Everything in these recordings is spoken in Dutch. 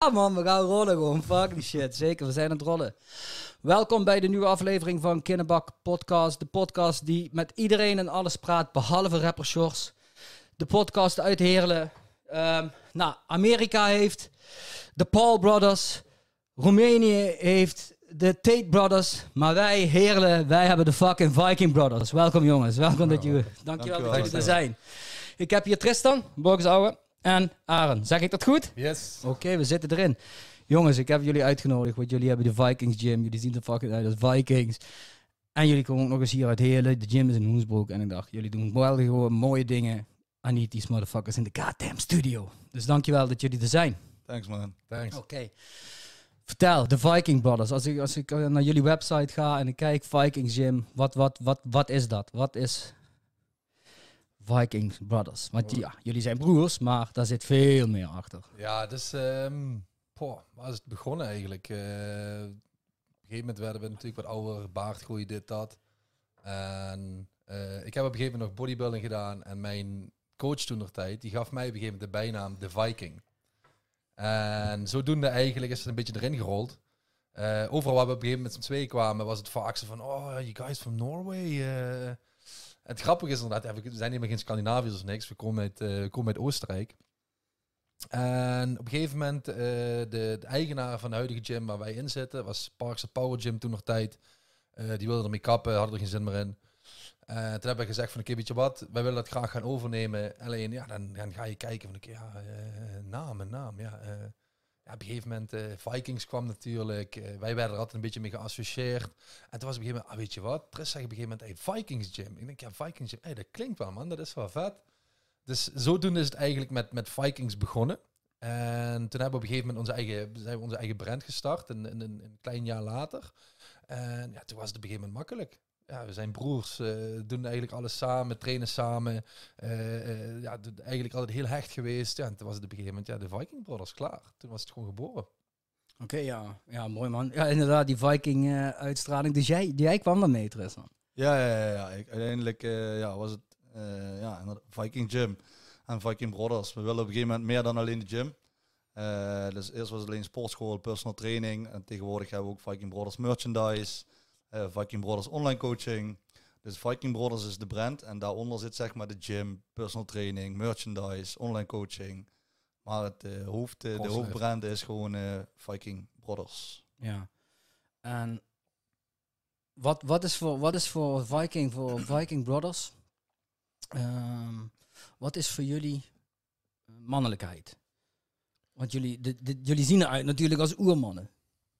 Ja man, we gaan rollen gewoon. Fuck die shit. Zeker, we zijn aan het rollen. Welkom bij de nieuwe aflevering van Kinderbak Podcast. De podcast die met iedereen en alles praat, behalve rapper Shores. De podcast uit Heerlen. Ehm, nou, Amerika heeft de Paul Brothers. Roemenië heeft de Tate Brothers. Maar wij, Heerlen, wij hebben de fucking Viking Brothers. Welkom jongens. Welkom dat jullie... Dankjewel dat jullie er zijn. Ik heb hier Tristan, Borgsouwe en Aaron. Zeg ik dat goed? Yes. Oké, we zitten erin. Jongens, ik heb jullie uitgenodigd, want jullie hebben de Vikings gym. Jullie zien er fucking uit als Vikings. En jullie komen ook nog eens hier uit Heerlen. De gym is in Hoensbroek. En ik dacht, jullie doen wel gewoon mooie dingen. I need these motherfuckers in the goddamn studio. Dus dankjewel dat jullie er zijn. Thanks man. Thanks. Oké. Vertel, de Viking Brothers. Als ik, als ik eh, naar jullie website ga en ik kijk Vikings Gym, wat, wat, wat, wat is dat? Wat is Vikings Brothers? Want ja, jullie zijn broers, maar daar zit veel meer achter. Ja, dus um, poh, waar is het begonnen eigenlijk? Uh, op een gegeven moment werden we natuurlijk wat ouder, baard groeien, dit, dat. En uh, ik heb op een gegeven moment nog bodybuilding gedaan en mijn coach toen nog tijd, die gaf mij op een gegeven moment de bijnaam de Viking. En zodoende eigenlijk is het een beetje erin gerold. Uh, overal waar we op een gegeven moment met z'n tweeën kwamen, was het vaak zo van, oh, you guys from Norway. Het grappige is inderdaad, we zijn helemaal geen Scandinaviërs of niks. We komen uit, Oostenrijk. En op een gegeven moment, de, de, eigenaar van de huidige gym waar wij in zitten, was Parks Power Gym toen nog tijd. die wilde ermee kappen, hadden er geen zin meer in. Toen hebben we gezegd van, oké, weet je wat, wij willen dat graag gaan overnemen. Alleen, ja, dan, dan ga je kijken van, oké, ja, naam naam, ja. Uh, op een gegeven moment, Vikings kwam natuurlijk. wij werden er altijd een beetje mee geassocieerd. En toen was op een gegeven moment, ah, weet je wat, Tris zei op een gegeven moment, hey, Vikings Gym. Ik denk, ja, Vikings Gym, hey, dat klinkt wel, man, dat is wel vet. Dus zodoende is het eigenlijk met, met Vikings begonnen. En toen hebben we op een gegeven moment onze eigen, zijn we onze eigen brand gestart, een, een klein jaar later. En ja, toen was het op een gegeven moment makkelijk ja, we zijn broers, uh, doen eigenlijk alles samen, trainen samen. Uh, uh, ja, eigenlijk altijd heel hecht geweest. Ja, en toen was het op een gegeven moment ja, de Viking Brothers klaar. Toen was het gewoon geboren. Oké, ja. ja, mooi man. Ja, inderdaad, die Viking-uitstraling. dus jij, jij kwam dan mee, Tristan? Ja, ja, ja. ja. Ik, uiteindelijk ja, was het ja, Viking Gym en Viking Brothers. We willen op een gegeven moment meer dan alleen de gym. dus eerst was het alleen sportschool, personal training. En tegenwoordig hebben we ook Viking Brothers merchandise. Uh, Viking Brothers online coaching. Dus Viking Brothers is de brand en daaronder zit zeg maar de gym, personal training, merchandise, online coaching. Maar het uh, hoofd, uh, de hoofdbrand is gewoon Viking Brothers. Ja. En wat, wat, is voor, wat is voor Viking, voor Viking Brothers? Um, wat is voor jullie mannelijkheid? Want jullie, de, de, jullie zien eruit natuurlijk als oermannen.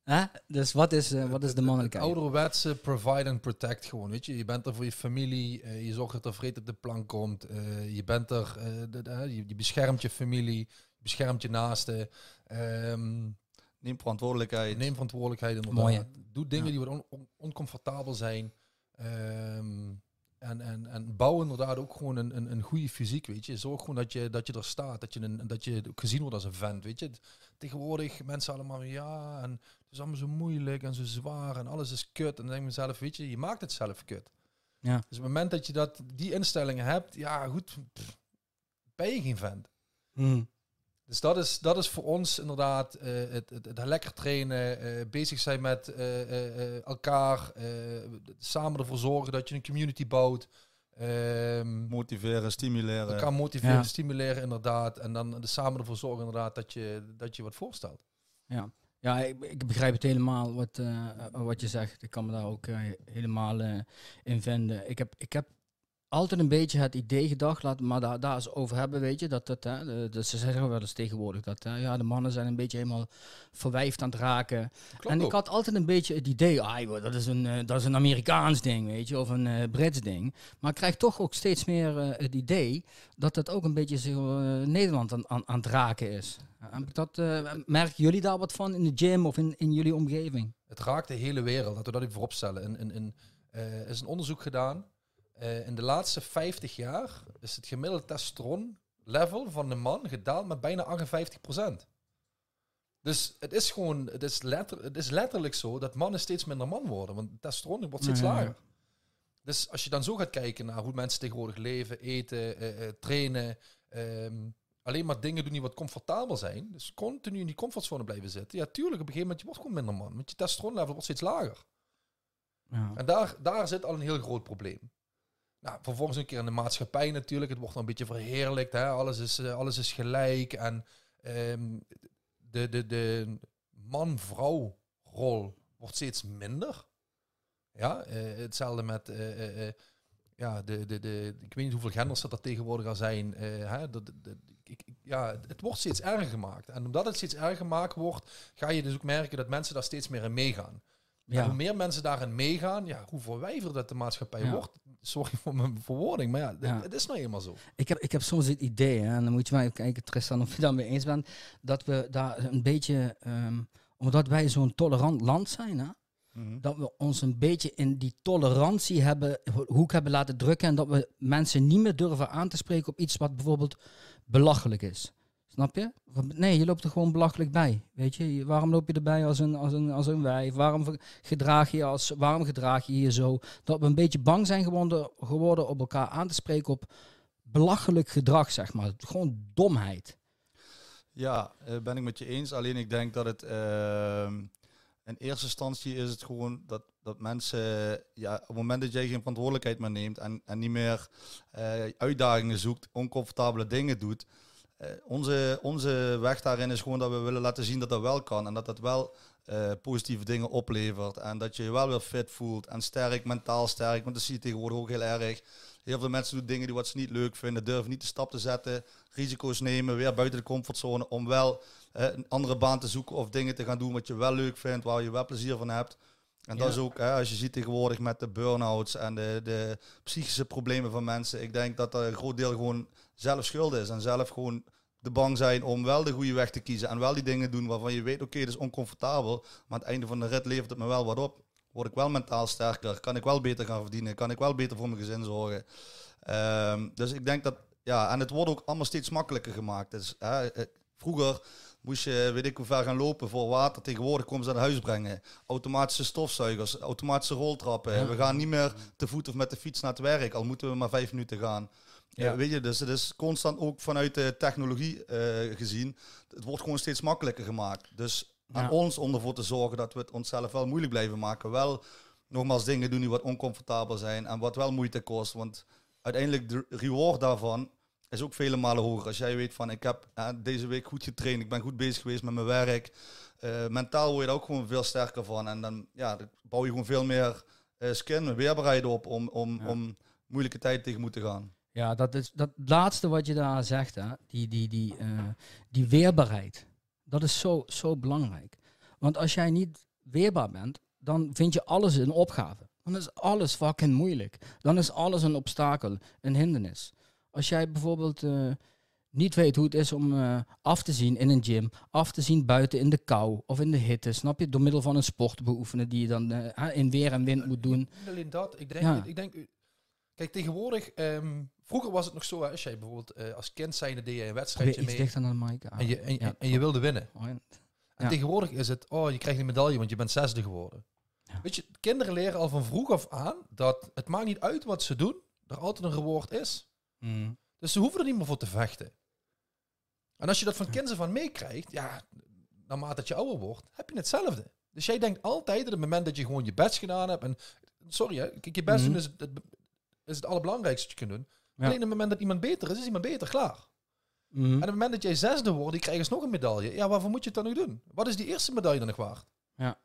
Hè? Dus wat is, uh, wat is de mannelijkheid? Ouderwetse provide and protect gewoon, weet je. Je bent er voor je familie, uh, je zorgt dat er vrede op de plank komt. Uh, je bent er, de, de, je, je, beschermt je familie, je beschermt je naasten. Um, neem verantwoordelijkheid. Neem verantwoordelijkheid inderdaad. Mooi, Doe dingen ja. die wat on, on, oncomfortabel zijn. Um, en, en, en bouw inderdaad ook gewoon een, een, een goede fysiek, weet je. Zorg gewoon dat je, dat je er staat, dat je, een, dat je gezien wordt als een vent, weet je. Tegenwoordig mensen allemaal, ja, en het is allemaal zo moeilijk en zo zwaar en alles is kut. En dan denk ik mezelf, weet je, je maakt het zelf kut. Ja. Dus op het moment dat je dat, die instellingen hebt, ja goed, pff, ben je geen vent. Mm. Dus dat is, dat is voor ons inderdaad uh, het, het, het, lekker trainen, uh, bezig zijn met uh, elkaar, samen ervoor zorgen dat je een community bouwt. Um, motiveren, stimuleren. Elkaar motiveren, ja. stimuleren inderdaad. En dan samen ervoor zorgen inderdaad dat je, dat je wat voorstelt. Ja, ja ik, ik begrijp het helemaal wat, wat je zegt. Ik kan me daar ook helemaal in vinden. Ik heb, ik heb altijd een beetje het idee gedacht, laat maar daar, daar eens over hebben, weet je. Dat, dat, hè, dat, ze zeggen wel eens tegenwoordig dat hè, ja, de mannen zijn een beetje helemaal verwijfd aan het raken. en ik had altijd een beetje het idee, ah, dat, is een, uh, dat is een Amerikaans ding, weet je, of een uh, Brits ding. Maar ik krijg toch ook steeds meer uh, het idee dat het ook een beetje zo, Nederland aan, aan, aan, het raken is. dat, merken jullie daar wat van in de gym of in, in jullie omgeving? Het raakt de hele wereld, laten we dat even vooropstellen. Er is een onderzoek gedaan uh, in de laatste 50 jaar is het gemiddelde testosteron level van de man gedaald met bijna 58%. Dus het is gewoon, het is, letter, het is letterlijk zo dat mannen steeds minder man worden, want testosteron wordt steeds lager. Dus als je dan zo gaat kijken naar hoe mensen tegenwoordig leven, eten, uh, uh, trainen, um, alleen maar dingen doen die wat comfortabel zijn, dus continu in die comfortzone blijven zitten, ja, tuurlijk, op een gegeven moment, je wordt gewoon minder man. Want je testosteronlevel wordt steeds lager. Ja. En daar, daar zit al een heel groot probleem. Nou, vervolgens een keer in de maatschappij natuurlijk. Het wordt dan een beetje verheerlijkt. Hè? Alles, is, eh, alles is gelijk. En ehm, de, de, de man-vrouw rol wordt steeds minder. Ja, eh, hetzelfde met... eh, ja, de, de, de, ik weet niet hoeveel genders dat er tegenwoordig al zijn. hè? Ik, ja, het wordt steeds erger gemaakt. En omdat het steeds erger gemaakt wordt, ga je dus ook merken dat mensen daar steeds meer in meegaan. Ja. hoe meer mensen daarin meegaan, ja, hoe verwijverder dat de maatschappij Ja. wordt. Sorry voor mijn verwoording, maar ja, Ja. het is nou eenmaal zo. Ik heb, ik heb soms het idee, hè, en dan moet je maar even kijken, Tristan, of je daarmee eens bent, dat we daar een beetje, ehm, omdat wij zo'n tolerant land zijn, hè, Mhm. dat we ons een beetje in die tolerantie hebben, ho- hoek hebben laten drukken en dat we mensen niet meer durven aan te spreken op iets wat bijvoorbeeld belachelijk is. Snap je? Nee, je loopt er gewoon belachelijk bij. Weet je, waarom loop je erbij als een, als een, als een wijf? Waarom gedraag je als, waarom gedraag je je zo? Dat we een beetje bang zijn geworden, geworden op elkaar aan te spreken op belachelijk gedrag, zeg maar. Gewoon domheid. Ja, eh, ben ik met je eens. Alleen ik denk dat het ehm, in eerste instantie is het gewoon dat, dat mensen, ja, op het moment dat jij geen verantwoordelijkheid meer neemt en, en niet meer eh, uitdagingen zoekt, oncomfortabele dingen doet. Eh, onze, onze weg daarin is gewoon dat we willen laten zien dat dat wel kan en dat dat wel eh, positieve dingen oplevert. En dat je je wel weer fit voelt en sterk, mentaal sterk. Want dat zie je tegenwoordig ook heel erg. Heel veel mensen doen dingen die wat ze niet leuk vinden, durven niet de stap te zetten, risico's nemen, weer buiten de comfortzone om wel eh, een andere baan te zoeken of dingen te gaan doen wat je wel leuk vindt, waar je wel plezier van hebt. En dat is ook, hè, als je ziet tegenwoordig met de burn-outs en de, de psychische problemen van mensen, ik denk dat dat een groot deel gewoon zelf schuld is en zelf gewoon de bang zijn om wel de goede weg te kiezen en wel die dingen doen waarvan je weet, oké, dat is oncomfortabel, maar aan het einde van de rit levert het me wel wat op. Word ik wel mentaal sterker, kan ik wel beter gaan verdienen, kan ik wel beter voor mijn gezin zorgen. Ehm, dus ik denk dat, ja, en het wordt ook allemaal steeds makkelijker gemaakt. Dus, hè, eh, vroeger moest je, weet ik hoe ver gaan lopen voor water. Tegenwoordig komen ze naar huis brengen. Automatische stofzuigers, automatische roltrappen. Ja. We gaan niet meer te voet of met de fiets naar het werk, al moeten we maar vijf minuten gaan. Ja. Eh, weet je, dus het is constant ook vanuit de technologie eh, gezien. Het wordt gewoon steeds makkelijker gemaakt. Dus aan Ja. ons om ervoor te zorgen dat we het onszelf wel moeilijk blijven maken. Wel nogmaals dingen doen die wat oncomfortabel zijn en wat wel moeite kost. Want uiteindelijk de reward daarvan is ook vele malen hoger. Als jij weet van ik heb eh, deze week goed getraind, ik ben goed bezig geweest met mijn werk. mentaal word je er ook gewoon veel sterker van. En dan ja, dan bouw je gewoon veel meer eh, skin, weerbaarheid op om, om, Ja. om moeilijke tijden tegen moeten gaan. Ja, dat is dat laatste wat je daar zegt, hè, die, die, die, eh, die weerbaarheid. Dat is zo, zo belangrijk. Want als jij niet weerbaar bent, dan vind je alles een opgave. Dan is alles fucking moeilijk. Dan is alles een obstakel, een hindernis. Als jij bijvoorbeeld eh, niet weet hoe het is om eh, af te zien in een gym, af te zien buiten in de kou of in de hitte, snap je? Door middel van een sport te beoefenen die je dan in weer en wind moet doen. Niet alleen dat, ik denk, Ja. ik denk kijk tegenwoordig, ehm, vroeger was het nog zo, hè, als jij bijvoorbeeld eh, als kind zijnde deed je een wedstrijdje mee dichter naar de mic. en je, en, Ja. en je wilde winnen. Oh. En Ja. tegenwoordig is het, oh, je krijgt een medaille, want je bent zesde geworden. Ja. Weet je, kinderen leren al van vroeg af aan dat het maakt niet uit wat ze doen, er altijd een reward is. Mm. Dus ze hoeven er niet meer voor te vechten. En als je dat van kinderen van meekrijgt, ja, naarmate dat je ouder wordt, heb je hetzelfde. Dus jij denkt altijd dat op het moment dat je gewoon je best gedaan hebt, en sorry hè, kijk, je best doen is het, is het allerbelangrijkste wat je kunt doen. Alleen op het moment dat iemand beter is, is iemand beter, klaar. Mhm. En op het moment dat jij zesde wordt, die krijgen ze nog een medaille. Ja, waarvoor moet je het dan nu doen? Wat is die eerste medaille dan nog waard? Ja.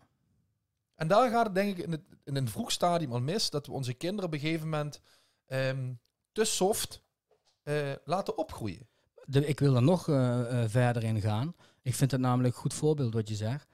En daar gaat het denk ik in, het, in een vroeg stadium al mis, dat we onze kinderen op een gegeven moment ehm, te soft eh, laten opgroeien. De, ik wil er nog eh, eh, verder in gaan. Ik vind het namelijk een goed voorbeeld wat je zegt.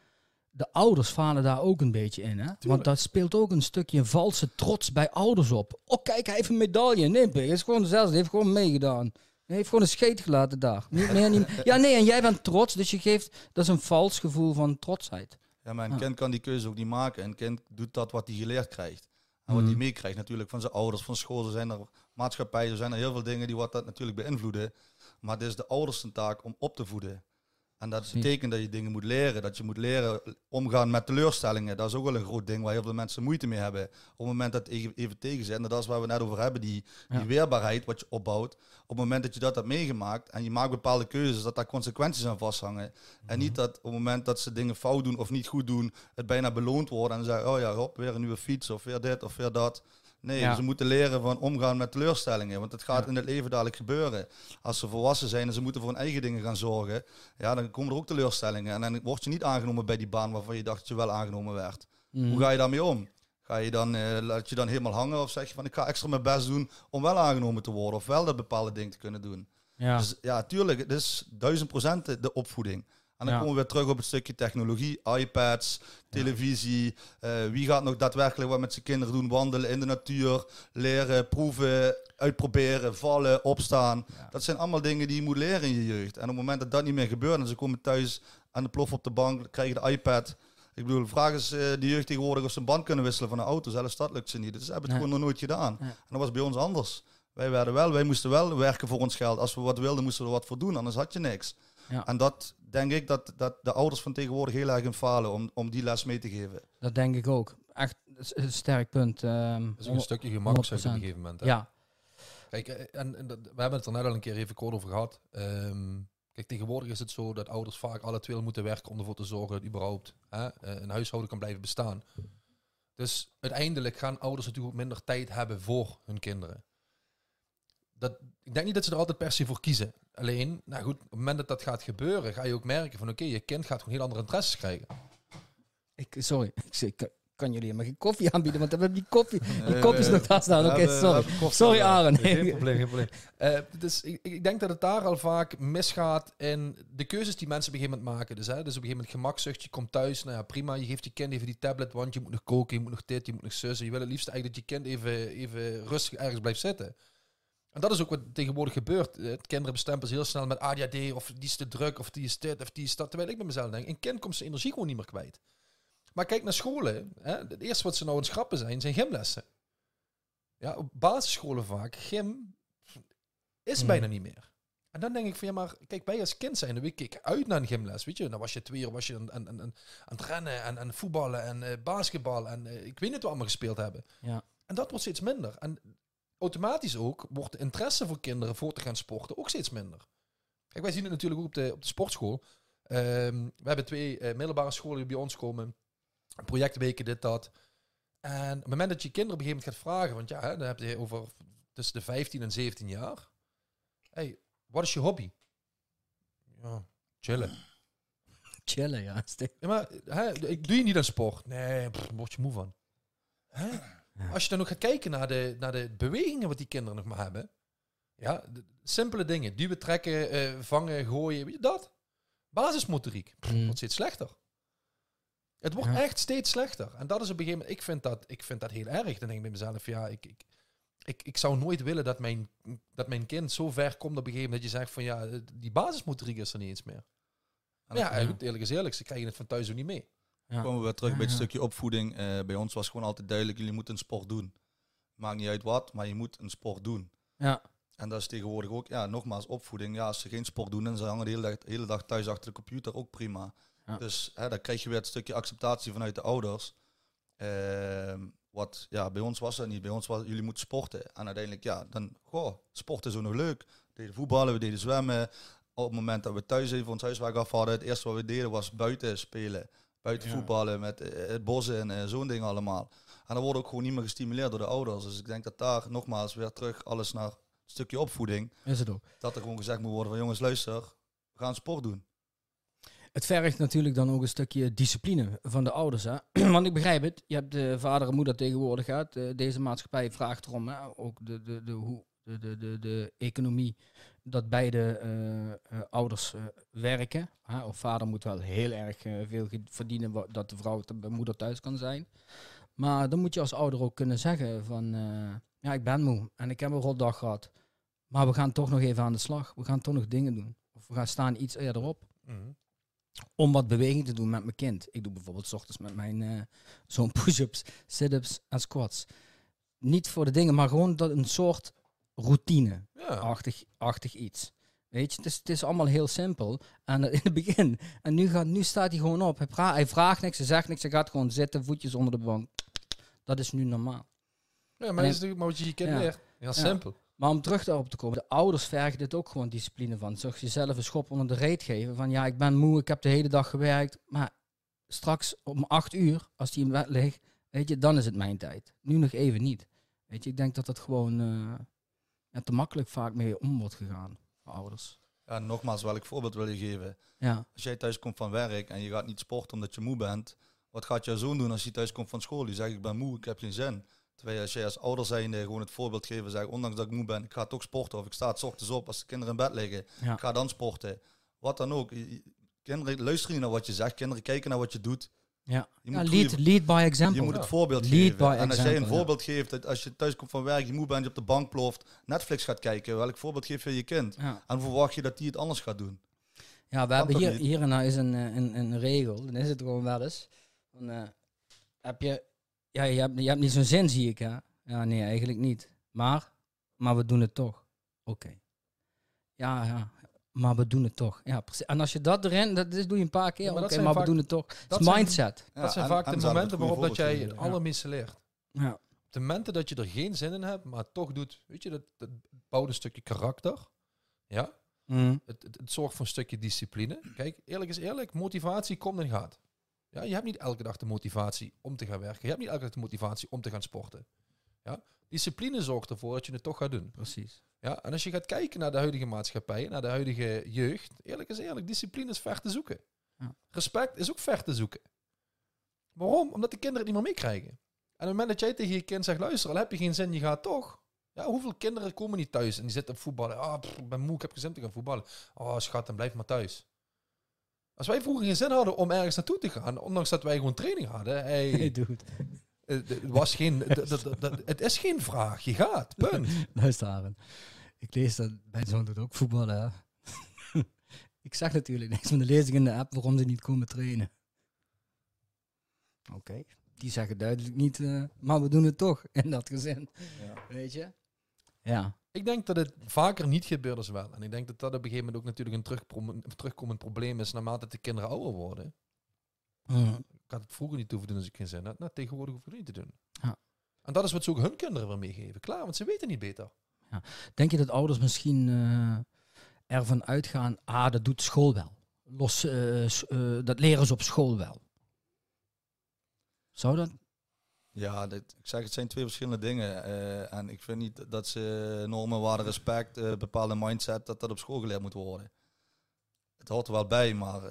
De ouders falen daar ook een beetje in. Hè? Want dat speelt ook een stukje valse trots bij ouders op. Oh, kijk, hij heeft een medaille. Nee, hij is gewoon zelfs, hij heeft gewoon meegedaan. Hij heeft gewoon een scheet gelaten daar. Niet meer, niet meer. Ja, nee, en jij bent trots, dus je geeft... Dat is een vals gevoel van trotsheid. Ja, maar een Ja. kind kan die keuze ook niet maken. Een kind doet dat wat hij geleerd krijgt. En wat Mhm. hij meekrijgt natuurlijk van zijn ouders, van school. Er zijn er maatschappijen, er zijn er heel veel dingen die wat dat natuurlijk beïnvloeden. Maar het is de ouders zijn taak om op te voeden. En dat betekent dat je dingen moet leren. Dat je moet leren omgaan met teleurstellingen. Dat is ook wel een groot ding waar heel veel mensen moeite mee hebben. Op het moment dat het even, even tegen zit. En dat is waar we het net over hebben. Die, weerbaarheid wat je opbouwt. Op het moment dat je dat hebt meegemaakt. En je maakt bepaalde keuzes. Dat daar consequenties aan vasthangen. En niet dat op het moment dat ze dingen fout doen of niet goed doen. Het bijna beloond wordt. En dan zeggen oh ja, hop, weer een nieuwe fiets. Of weer dit of weer dat. Nee, Ja. ze moeten leren van omgaan met teleurstellingen. Want het gaat Ja. in het leven dadelijk gebeuren. Als ze volwassen zijn en ze moeten voor hun eigen dingen gaan zorgen. Ja, dan komen er ook teleurstellingen. En dan word je niet aangenomen bij die baan waarvan je dacht dat je wel aangenomen werd. Mhm. Hoe ga je daarmee om? Ga je dan, eh, laat je dan helemaal hangen of zeg je van ik ga extra mijn best doen om wel aangenomen te worden of wel dat bepaalde ding te kunnen doen? Ja. Dus ja, tuurlijk, het is duizend procent de opvoeding. En dan Ja. komen we weer terug op het stukje technologie, iPads, televisie. eh, wie gaat nog daadwerkelijk wat met zijn kinderen doen? Wandelen in de natuur, leren, proeven, uitproberen, vallen, opstaan. Dat zijn allemaal dingen die je moet leren in je jeugd. En op het moment dat dat niet meer gebeurt en ze komen thuis aan de plof op de bank, krijgen de iPad. Ik bedoel, vraag eens eh, de jeugd tegenwoordig of ze een band kunnen wisselen van een auto. Zelfs dat lukt ze niet. Dus ze hebben het gewoon nog nooit gedaan. En dat was bij ons anders. Wij werden wel, wij moesten wel werken voor ons geld. Als we wat wilden, moesten we er wat voor doen, anders had je niks. Ja. En dat denk ik dat, dat de ouders van tegenwoordig heel erg in falen om, om die les mee te geven. Dat denk ik ook. Echt een sterk punt. ehm, Dat is ook een stukje gemakzucht op een 100%. gegeven moment. hè. ja, Kijk, eh, en, en dat- we hebben het er net al een keer even kort over gehad. Ehm, kijk, tegenwoordig is het zo dat ouders vaak alle twee moeten werken om ervoor te zorgen dat überhaupt hè, eh, een huishouden kan blijven bestaan. Dus uiteindelijk gaan ouders natuurlijk ook minder tijd hebben voor hun kinderen. Dat, ik denk niet dat ze er altijd per se voor kiezen. Alleen, nou goed, op het moment dat dat gaat gebeuren, ga je ook merken van oké, je kind gaat gewoon heel andere interesses krijgen. ik, sorry. Ik, kan jullie helemaal geen koffie aanbieden, want we hebben die koffie. Die Eh, kopjes nog daar staan. Oké, sorry. koffie Sorry. Aaron. Geen probleem, geen probleem. Eh, dus ik, ik denk dat het daar al vaak misgaat in de keuzes die mensen op een gegeven moment maken. Dus, hè, dus op een gegeven moment gemakzucht, je komt thuis, nou ja, prima, je geeft je kind even die tablet, want je moet nog koken, je moet nog dit, je moet nog zussen. Je wil het liefst eigenlijk dat je kind even, even rustig ergens blijft zitten. En dat is ook wat tegenwoordig gebeurt. Eh, Kinderen bestempelen ze heel snel met ADHD, of die is te druk, of die is dit, of die is dat. Terwijl ik bij mezelf denk, een kind komt zijn energie gewoon niet meer kwijt. Maar kijk naar scholen. Hè, het eerste wat ze nou aan het schrappen zijn, zijn gymlessen. Ja, op basisscholen vaak, gym is Hmm. bijna niet meer. En dan denk ik van ja, maar kijk, wij als kind zijn, we keken uit naar een gymles, weet je. Dan was je twee uur was je aan, aan, aan, aan het rennen en, en voetballen en eh, basketbal en eh, ik weet niet wat we allemaal gespeeld hebben. Ja. En dat wordt steeds minder. En automatisch ook wordt de interesse voor kinderen voor te gaan sporten ook steeds minder. Kijk, wij zien het natuurlijk ook op de, op de sportschool. Ehm, we hebben twee eh, middelbare scholen die bij ons komen. Projectweken, dit, dat. En op het moment dat je kinderen op een gegeven moment gaat vragen, want ja, hè, dan heb je over tussen de 15 en 17 jaar. hey, wat is je hobby? Ja, chillen. Chillen, ja. Ja, maar hè, ik doe je niet aan sport? Nee, daar word je moe van. Hè? Als je dan ook gaat kijken naar de, naar de bewegingen wat die kinderen nog maar hebben. Ja, de- simpele dingen. Duwen, trekken, eh, vangen, gooien. Weet je dat? Basismotoriek. Pff, Mm. wordt steeds slechter. Het wordt Ja. echt steeds slechter. En dat is op een gegeven moment... Ik vind dat, ik vind dat heel erg. Dan denk ik bij mezelf, ja, ik... ik ik, ik zou nooit willen dat mijn, dat mijn kind zo ver komt op een gegeven moment dat je zegt van ja, die basismotoriek is er niet eens meer. Maar ja, Ja. goed, eerlijk is eerlijk, ze krijgen het van thuis ook niet mee. Ja. komen we weer terug bij het stukje opvoeding. Eh, bij ons was gewoon altijd duidelijk, jullie moeten een sport doen. Maakt niet uit wat, maar je moet een sport doen. Ja. En dat is tegenwoordig ook, ja, nogmaals, opvoeding. Ja, als ze geen sport doen en ze hangen de hele dag, de hele dag thuis achter de computer, ook prima. Ja. Dus hè, dan krijg je weer het stukje acceptatie vanuit de ouders. Ehm, wat, ja, bij ons was dat niet. Bij ons was, jullie moeten sporten. En uiteindelijk, ja, dan, goh, sporten is ook nog leuk. We deden voetballen, we deden zwemmen. Op het moment dat we thuis even ons huiswerk af hadden, het eerste wat we deden was buiten spelen. Ja. voetballen, met eh, het bos en eh, zo'n ding allemaal. En dan wordt ook gewoon niet meer gestimuleerd door de ouders. Dus ik denk dat daar nogmaals weer terug alles naar het stukje opvoeding. Is het ook. Dat er gewoon gezegd moet worden van jongens, luister, we gaan sport doen. Het vergt natuurlijk dan ook een stukje discipline van de ouders. Hè? Want ik begrijp het. Je hebt de vader en moeder tegenwoordig gehad. Eh, deze maatschappij vraagt erom. Hè? Ook de, de, de, hoe, de, de, de, de economie. Dat beide eh, eh, ouders eh, werken. Hè? Of vader moet wel heel erg veel verdienen. Dat de vrouw, de moeder thuis kan zijn. Maar dan moet je als ouder ook kunnen zeggen van... ja, ik ben moe en ik heb een rotdag gehad. Maar we gaan toch nog even aan de slag. We gaan toch nog dingen doen. Of we gaan staan iets eerder op om wat beweging te doen met mijn kind. Ik doe bijvoorbeeld 's ochtends met mijn eh, zo'n push-ups, sit-ups en squats. Niet voor de dingen, maar gewoon dat een soort routine-achtig achtig iets. Weet je, het is, het is allemaal heel simpel. En eh, in het begin. En nu, gaat, nu staat hij gewoon op. Hij, pra- hij vraagt niks, hij zegt niks. Hij gaat gewoon zitten, voetjes onder de bank. Dat is nu normaal. Ja, maar dat is natuurlijk maar wat je je kind Ja. leert. Heel simpel. Maar om terug daarop te komen, de ouders vergen dit ook gewoon discipline van. Zorg jezelf een schop onder de reet geven. Van ja, ik ben moe, ik heb de hele dag gewerkt. Maar straks om acht uur, als die in bed ligt, weet je, dan is het mijn tijd. Nu nog even niet. Weet je, ik denk dat dat gewoon eh, ja, te makkelijk vaak mee om wordt gegaan voor ouders. Ja, nogmaals, welk voorbeeld wil je geven? Ja, Als jij thuis komt van werk en je gaat niet sporten omdat je moe bent, wat gaat jouw zoon doen als hij thuis komt van school? Die zegt ik ben moe, ik heb geen zin. Terwijl als jij als ouder zijnde gewoon het voorbeeld geven, zeg ondanks dat ik moe ben, ik ga toch sporten of ik sta 's ochtends op als de kinderen in bed liggen, ja. ik ga dan sporten. Wat dan ook. Kinderen luisteren niet naar wat je zegt, kinderen kijken naar wat je doet. Ja. Je ja moet lead, goede- lead by Je example. moet het voorbeeld Lead geven. by en als jij een voorbeeld geeft, dat als je thuis komt van werk, je moe bent, je op de bank ploft, Netflix gaat kijken, welk voorbeeld geef je je kind? En verwacht je dat die het anders gaat doen? Ja, we hebben hier, en nou is een, eh, een, een regel. Dan is het gewoon wel eens. Dan, eh, heb je, ja, je hebt, je hebt niet zo'n zin, zie ik, hè? Ja, nee, eigenlijk niet. Maar, maar we doen het toch. Oké. Ja, ja. Maar we doen het toch. Ja, precies. En als je dat erin, dat is, doe je een paar keer. Ja, maar maar, we doen het toch. Het dat is zijn- mindset. Ja, dat zijn en- vaak en de momenten waarop dat jij het allerminste leert. Ja. Op de momenten dat je er geen zin in hebt, maar toch doet, weet je, dat, dat bouwt een stukje karakter. Ja, Mm. het, het, het zorgt voor een stukje discipline. Kijk, eerlijk is eerlijk, motivatie komt en gaat. Ja, je hebt niet elke dag de motivatie om te gaan werken. Je hebt niet elke dag de motivatie om te gaan sporten. Ja, discipline zorgt ervoor dat je het toch gaat doen. Precies. Ja, en als je gaat kijken naar de huidige maatschappij, naar de huidige jeugd, eerlijk is eerlijk, discipline is ver te zoeken. Ja. Respect is ook ver te zoeken. Waarom? Omdat de kinderen het niet meer meekrijgen. En op het moment dat jij tegen je kind zegt, luister, al heb je geen zin, je gaat toch. Ja, hoeveel kinderen komen niet thuis en die zitten op voetballen. Ah, ik ben moe, ik heb geen zin om te gaan voetballen. Oh, schat, dan blijf maar thuis. Als wij vroeger geen zin hadden om ergens naartoe te gaan, ondanks dat wij gewoon training hadden, hey, Hey, dude. Het, het was geen, het is geen vraag, je gaat, punt. Luister, Aaron. Ik lees dat mijn zoon doet ook voetballen. hè. ik zeg natuurlijk niks, dan lees ik in de app waarom ze niet komen trainen. Oké. Die zeggen duidelijk niet, eh, maar we doen het toch in dat gezin. Ja. Weet je? Ja. Ik denk dat het vaker niet gebeurt als wel. En ik denk dat dat op een gegeven moment ook natuurlijk een terugkomend probleem is naarmate de kinderen ouder worden. Mm. Ik had het vroeger niet hoeven doen als ik geen zin had. Nou, tegenwoordig hoef ik het niet te doen. Ja. En dat is wat ze ook hun kinderen weer meegeven. Klaar, want ze weten niet beter. Denk je dat ouders misschien eh, ervan uitgaan, ah, dat doet school wel. Los, eh, eh, dat leren ze op school wel. Zou dat? Ja, dit, ik zeg, het zijn twee verschillende dingen. eh, en ik vind niet dat ze normen, waarde, respect, eh, bepaalde mindset, dat dat op school geleerd moet worden. Het hoort er wel bij, maar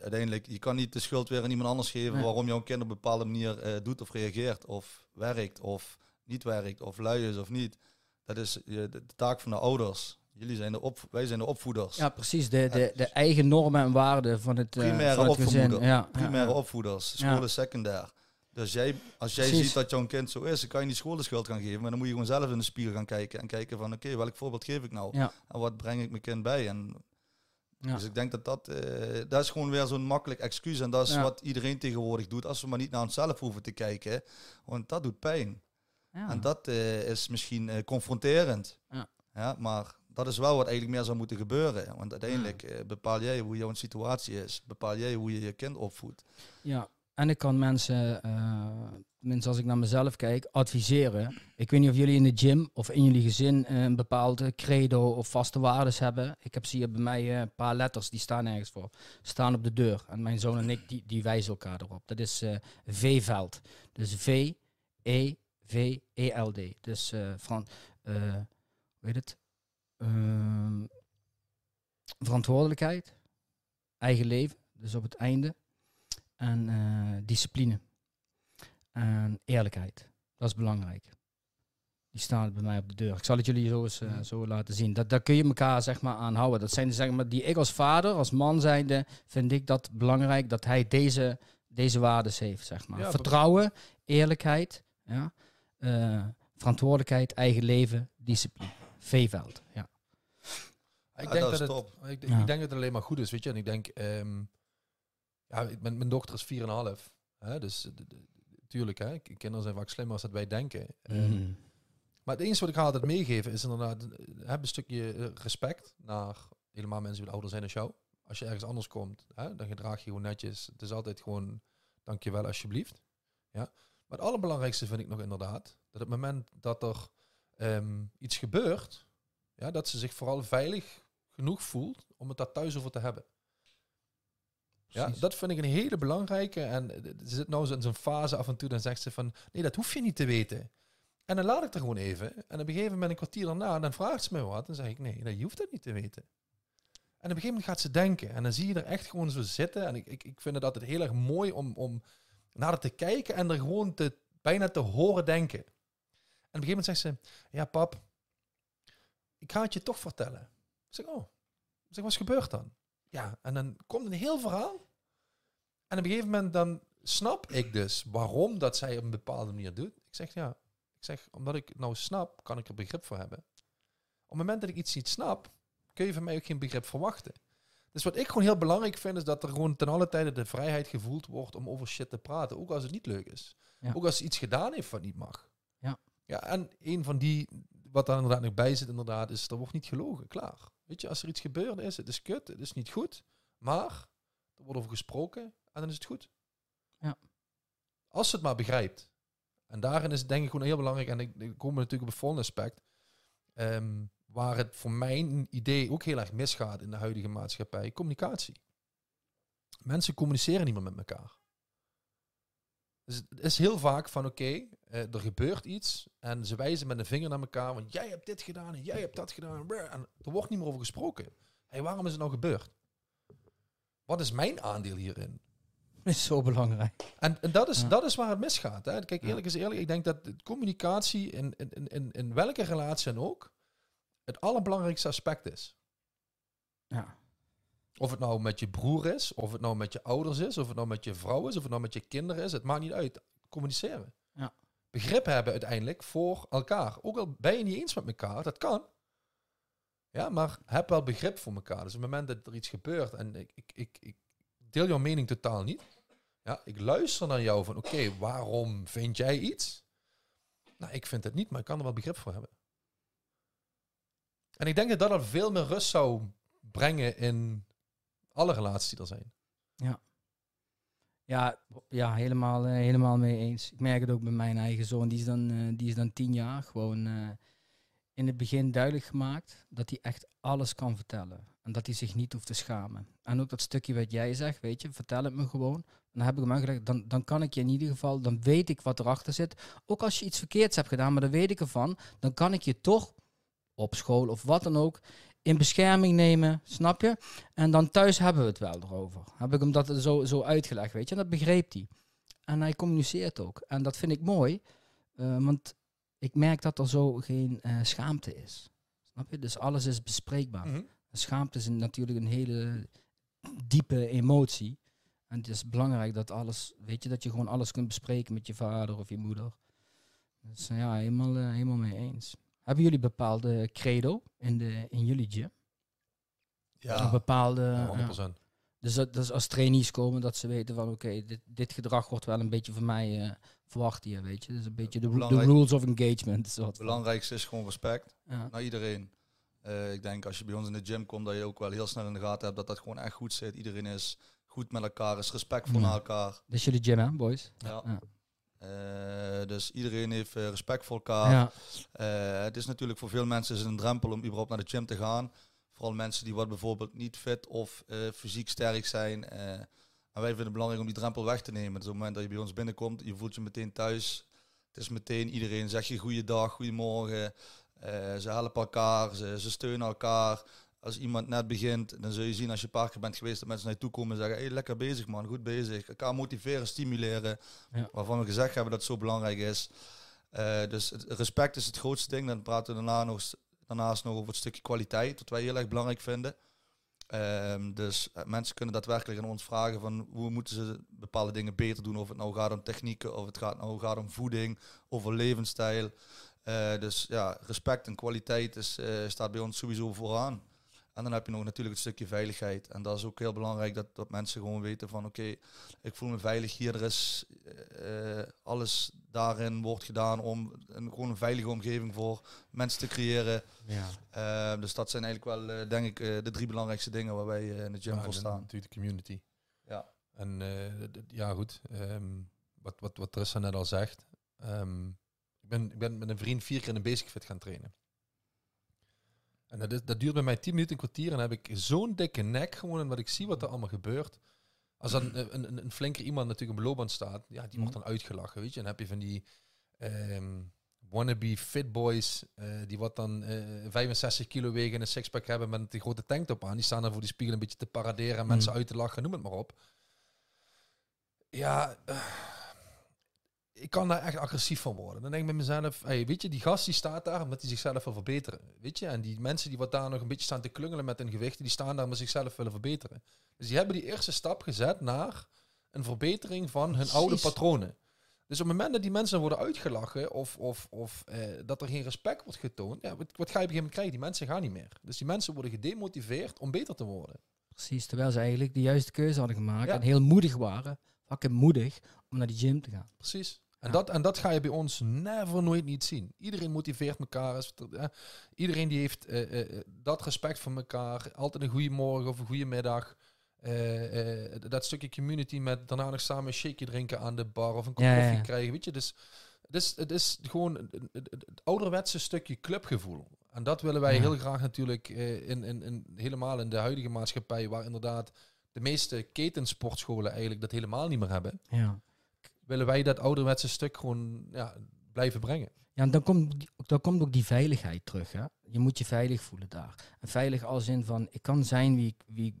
uiteindelijk, je kan niet de schuld weer aan iemand anders geven Nee. waarom jouw kind op een bepaalde manier eh, doet of reageert, of werkt of niet werkt, of lui is of niet. Dat is de, de taak van de ouders. Jullie zijn de op, wij zijn de opvoeders. Ja, precies. De, de, de eigen normen en waarden van het, eh, Primaire van het gezin. Ja, Primaire ja, opvoeders, school is secundair. Dus jij, als jij Precies. ziet dat jouw kind zo is, dan kan je niet school de schuld gaan geven. Maar dan moet je gewoon zelf in de spiegel gaan kijken. En kijken van, oké, welk voorbeeld geef ik nou? Ja. En wat breng ik mijn kind bij? En, Ja. Dus ik denk dat dat, eh, dat is gewoon weer zo'n makkelijk excuus. En dat is Ja. wat iedereen tegenwoordig doet. Als we maar niet naar onszelf hoeven te kijken. Want dat doet pijn. Ja. En dat eh, is misschien eh, confronterend. Ja. Ja, maar dat is wel wat eigenlijk meer zou moeten gebeuren. Want uiteindelijk bepaal jij hoe jouw situatie is. Bepaal jij hoe je je kind opvoedt. Ja, en ik kan mensen, eh mensen als ik naar mezelf kijk, adviseren. Ik weet niet of jullie in de gym of in jullie gezin eh, een bepaalde credo of vaste waardes hebben. Ik heb zie bij mij eh, een paar letters, die staan ergens voor. Staan op de deur. En mijn zoon en ik, die, wijzen elkaar erop. Dat is eh V-veld. Dus V, E, V, E, L, D. Dus van, hoe heet het? Ehm, verantwoordelijkheid, eigen leven, dus op het einde. En eh, discipline. En eerlijkheid. Dat is belangrijk. Die staan bij mij op de deur. Ik zal het jullie zo eens eh, zo laten zien. Dat, daar kun je elkaar zeg maar aan houden. Dat zijn zeg maar die ik als vader, als man zijnde, vind ik dat belangrijk dat hij deze, deze waarden heeft. Zeg maar. Ja, Vertrouwen, eerlijkheid, ja, eh, verantwoordelijkheid, eigen leven, discipline. V-veld. Ja. Ik Ja, denk dat dat, het, ik, Ja. ik denk dat het alleen maar goed is, weet je. En ik denk, ehm, ja, ben, mijn dochter is 4,5. Hè, dus eh, tuurlijk, hè, kinderen zijn vaak slimmer als dat wij denken. Mhm. Maar het enige wat ik haar altijd meegeven is inderdaad, eh, heb een stukje eh, respect naar helemaal mensen die ouder zijn dan jou. Als je ergens anders komt, hè, dan gedraag je gewoon netjes. Het is altijd gewoon, dankjewel alsjeblieft. Ja. Maar het allerbelangrijkste vind ik nog inderdaad, dat op het moment dat er ehm, iets gebeurt, ja, dat ze zich vooral veilig genoeg voelt om het daar thuis over te hebben. Ja, dat vind ik een hele belangrijke. En ze zit nou in zo'n fase af en toe, dan zegt ze van, nee, dat hoef je niet te weten. En dan laat ik er gewoon even. En op een gegeven moment, een kwartier daarna, dan vraagt ze me wat. Dan zeg ik, nee, dat- je hoeft dat niet te weten. En op een gegeven moment gaat ze denken. En dan zie je er echt gewoon zo zitten. En ik, ik, ik vind het altijd heel erg mooi om, om naar haar te kijken en er gewoon te, bijna te horen denken. En op een gegeven moment zegt ze, ja pap, ik ga het je toch vertellen. Ik zeg, oh. Ik zeg, wat is gebeurd dan? Ja, en dan komt een heel verhaal. En op een gegeven moment dan snap ik dus waarom dat zij op een bepaalde manier doet. Ik zeg, ja, ik zeg, omdat ik het nou snap, kan ik er begrip voor hebben. Op het moment dat ik iets niet snap, kun je van mij ook geen begrip verwachten. Dus wat ik gewoon heel belangrijk vind, is dat er gewoon ten alle tijde de vrijheid gevoeld wordt om over shit te praten. Ook als het niet leuk is. Ja. Ook als iets gedaan heeft wat niet mag. Ja. Ja, en een van die, wat daar inderdaad nog bij zit, inderdaad, is er wordt niet gelogen. Klaar. Weet je, als er iets gebeurd is, het is kut, het is niet goed. Maar er wordt over gesproken en dan is het goed. Ja. Als ze het maar begrijpt. En daarin is het denk ik gewoon heel belangrijk. En ik, ik kom natuurlijk op het volgende aspect. ehm, waar het voor mijn idee ook heel erg misgaat in de huidige maatschappij. Communicatie. Mensen communiceren niet meer met elkaar. Dus het is heel vaak van oké, eh, er gebeurt iets en ze wijzen met een vinger naar elkaar, want jij hebt dit gedaan en jij hebt dat gedaan. En er wordt niet meer over gesproken. Hey, waarom is het nou gebeurd? Wat is mijn aandeel hierin? is zo belangrijk. En, en dat, is, Ja. dat is waar het misgaat. Hè. Kijk, eerlijk is eerlijk, ik denk dat communicatie in, in, in- in, in welke relatie dan ook het allerbelangrijkste aspect is. Ja. Of het nou met je broer is, of het nou met je ouders is, of het nou met je vrouw is, of het nou met je kinderen is, het maakt niet uit. Communiceren. Ja. Begrip hebben uiteindelijk voor elkaar. Ook al ben je niet eens met elkaar, dat kan. Ja, maar heb wel begrip voor elkaar. Dus op het moment dat er iets gebeurt en ik, ik, ik, ik deel jouw mening totaal niet. Ja, ik luister naar jou van oké, waarom vind jij iets? Nou, ik vind het niet, maar ik kan er wel begrip voor hebben. En ik denk dat dat al veel meer rust zou brengen in alle relaties die er zijn. Ja, ja helemaal, eh, helemaal mee eens. Ik merk het ook bij mijn eigen zoon. Die is dan, eh, die is dan tien jaar. Gewoon eh, in het begin duidelijk gemaakt dat hij echt alles kan vertellen. En dat hij zich niet hoeft te schamen. En ook dat stukje wat jij zegt, weet je, vertel het me gewoon. Dan heb ik hem uitgelegd, dan, dan kan ik je in ieder geval, dan weet ik wat erachter zit. Ook als je iets verkeerds hebt gedaan, maar dan weet ik ervan. Dan kan ik je toch op school of wat dan ook in bescherming nemen, snap je? En dan thuis hebben we het wel erover. Heb ik hem dat zo, zo uitgelegd, weet je? En dat begreep hij. En hij communiceert ook. En dat vind ik mooi, eh, want ik merk dat er zo geen eh, schaamte is. Snap je? Dus alles is bespreekbaar. Mhm. Schaamte is natuurlijk een hele diepe emotie. En het is belangrijk dat alles, weet je, dat je gewoon alles kunt bespreken met je vader of je moeder. Dus eh, ja, helemaal, helemaal mee eens. Hebben jullie bepaalde credo in, de, in jullie gym? Een bepaalde. Ja, ja. 100%. Dus, dat, dus als trainees komen, dat ze weten van oké, dit, dit gedrag wordt wel een beetje van mij eh, verwacht hier, weet je. Dus een beetje de, rules of engagement. Het belangrijkste is gewoon respect ja. naar iedereen. Eh, ik denk als je bij ons in de gym komt, dat je ook wel heel snel in de gaten hebt dat dat gewoon echt goed zit. Iedereen is goed met elkaar, is respectvol Ja. naar elkaar. Is jullie gym, hè, boys? Ja. Eh, dus iedereen heeft eh, respect voor elkaar. ja. Eh, het is natuurlijk voor veel mensen is een drempel om überhaupt naar de gym te gaan. Vooral mensen die wat bijvoorbeeld niet fit of fysiek sterk zijn. En wij vinden het belangrijk om die drempel weg te nemen. Dus op het moment dat je bij ons binnenkomt, je voelt je meteen thuis. Het is meteen iedereen zegt je goeiedag, goedemorgen. Ze helpen elkaar, ze, ze steunen elkaar. Als iemand net begint, dan zul je zien als je een paar keer bent geweest dat mensen naar je toe komen en zeggen: hey, lekker bezig man, goed bezig. Elkaar motiveren, stimuleren. Ja. Waarvan we gezegd hebben dat het zo belangrijk is. Eh, dus het, respect is het grootste ding. Dan praten we daarna nog, daarnaast nog over het stukje kwaliteit, wat wij heel erg belangrijk vinden. Ehm, dus eh, mensen kunnen daadwerkelijk aan ons vragen van hoe moeten ze bepaalde dingen beter doen. Of het nou gaat om technieken, of het gaat, nou gaat om voeding, over levensstijl. Eh, dus ja, respect en kwaliteit is, staat bij ons sowieso vooraan. En dan heb je nog natuurlijk het stukje veiligheid. En dat is ook heel belangrijk dat, dat mensen gewoon weten van oké, ik voel me veilig hier. Er is eh, alles daarin wordt gedaan om een, gewoon een veilige omgeving voor mensen te creëren. Ja. Eh, dus dat zijn eigenlijk wel, eh, denk ik, de drie belangrijkste dingen waar wij in de gym Ja, voor staan. Natuurlijk de community. Ja. En ja, goed. ehm, wat, wat, wat Tristan net al zegt. ehm, ik, ben, ik ben met een vriend vier keer in een basic fit gaan trainen. En dat, is, dat duurt bij mij tien minuten, een kwartier. En dan heb ik zo'n dikke nek gewoon en wat ik zie wat er allemaal gebeurt. Als dan een, een, een flinker iemand natuurlijk op een loopband staat, ja, die wordt dan uitgelachen, weet je. En dan heb je van die ehm, wannabe fit boys, eh, die wat dan eh 65 kilo wegen en een sixpack hebben met die grote tanktop aan. Die staan dan voor die spiegel een beetje te paraderen en mensen Mm. uit te lachen, noem het maar op. Ja, eh, ik kan daar echt agressief van worden. Dan denk ik met mezelf, hey, weet je, die gast die staat daar omdat hij zichzelf wil verbeteren. Weet je, en die mensen die wat daar nog een beetje staan te klungelen met hun gewichten, die staan daar omdat ze zichzelf willen verbeteren. Dus die hebben die eerste stap gezet naar een verbetering van hun oude patronen. Dus op het moment dat die mensen worden uitgelachen of, of, of eh, dat er geen respect wordt getoond, ja, wat, wat ga je op een gegeven moment krijgen? Die mensen gaan niet meer. Dus die mensen worden gedemotiveerd om beter te worden. Precies, terwijl ze eigenlijk de juiste keuze hadden gemaakt Ja. en heel moedig waren, fucking moedig, om naar die gym te gaan. Precies. En, dat, en dat ga je bij ons never nooit niet zien. Iedereen motiveert elkaar. Is- eh, iedereen die heeft eh, eh, dat respect voor elkaar. Altijd een goede morgen of een goede middag. Eh, eh, dat stukje community met daarna nog samen een shakeje drinken aan de bar of een kop ja, koffie ja. krijgen. Weet je, dus het is, het is gewoon het, ouderwetse stukje clubgevoel. En dat willen wij Ja. heel graag natuurlijk eh, in, in, in, helemaal in de huidige maatschappij, waar inderdaad de meeste ketensportscholen eigenlijk dat helemaal niet meer hebben Ja. Willen wij dat ouderwetse stuk gewoon ja, blijven brengen. Ja, en dan komt, dan komt ook die veiligheid terug. Hè? Je moet je veilig voelen daar. En veilig als in van, ik kan zijn wie ik, wie,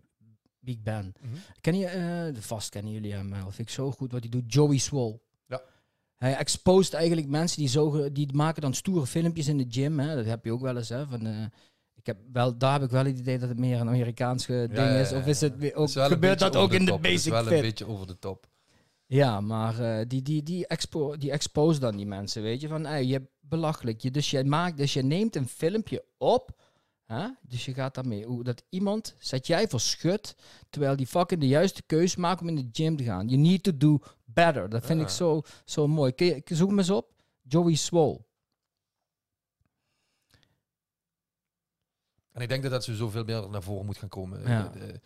wie ik ben. Ken je, eh, vast kennen jullie hem wel, vind ik zo goed wat hij doet, Joey Swole. Ja. Hij exposeert eigenlijk mensen die, zo, die maken dan stoere filmpjes in de gym. Hè? Dat heb je ook wel eens. Hè? Van, eh, ik heb wel, daar heb ik wel het idee dat het meer een Amerikaans ding ja, is. ja, Of is het ook, is gebeurt dat ook de in de top. Het is basic wel een fit? beetje over de top. Ja, maar eh, die, die, die, expo, die expose dan die mensen, weet je. Van, hey, je belachelijk. Je, dus, je maakt, dus je neemt een filmpje op. Hè? Dus je gaat daarmee. Dat iemand, zet jij verschut, terwijl die fucking de juiste keuze maakt om in de gym te gaan. You need to do better. Dat vind Ja. ik zo, zo mooi. Kun je, zoek hem eens op. Joey Swole. En ik denk dat dat sowieso veel meer naar voren moet gaan komen. Ja. Eh, de-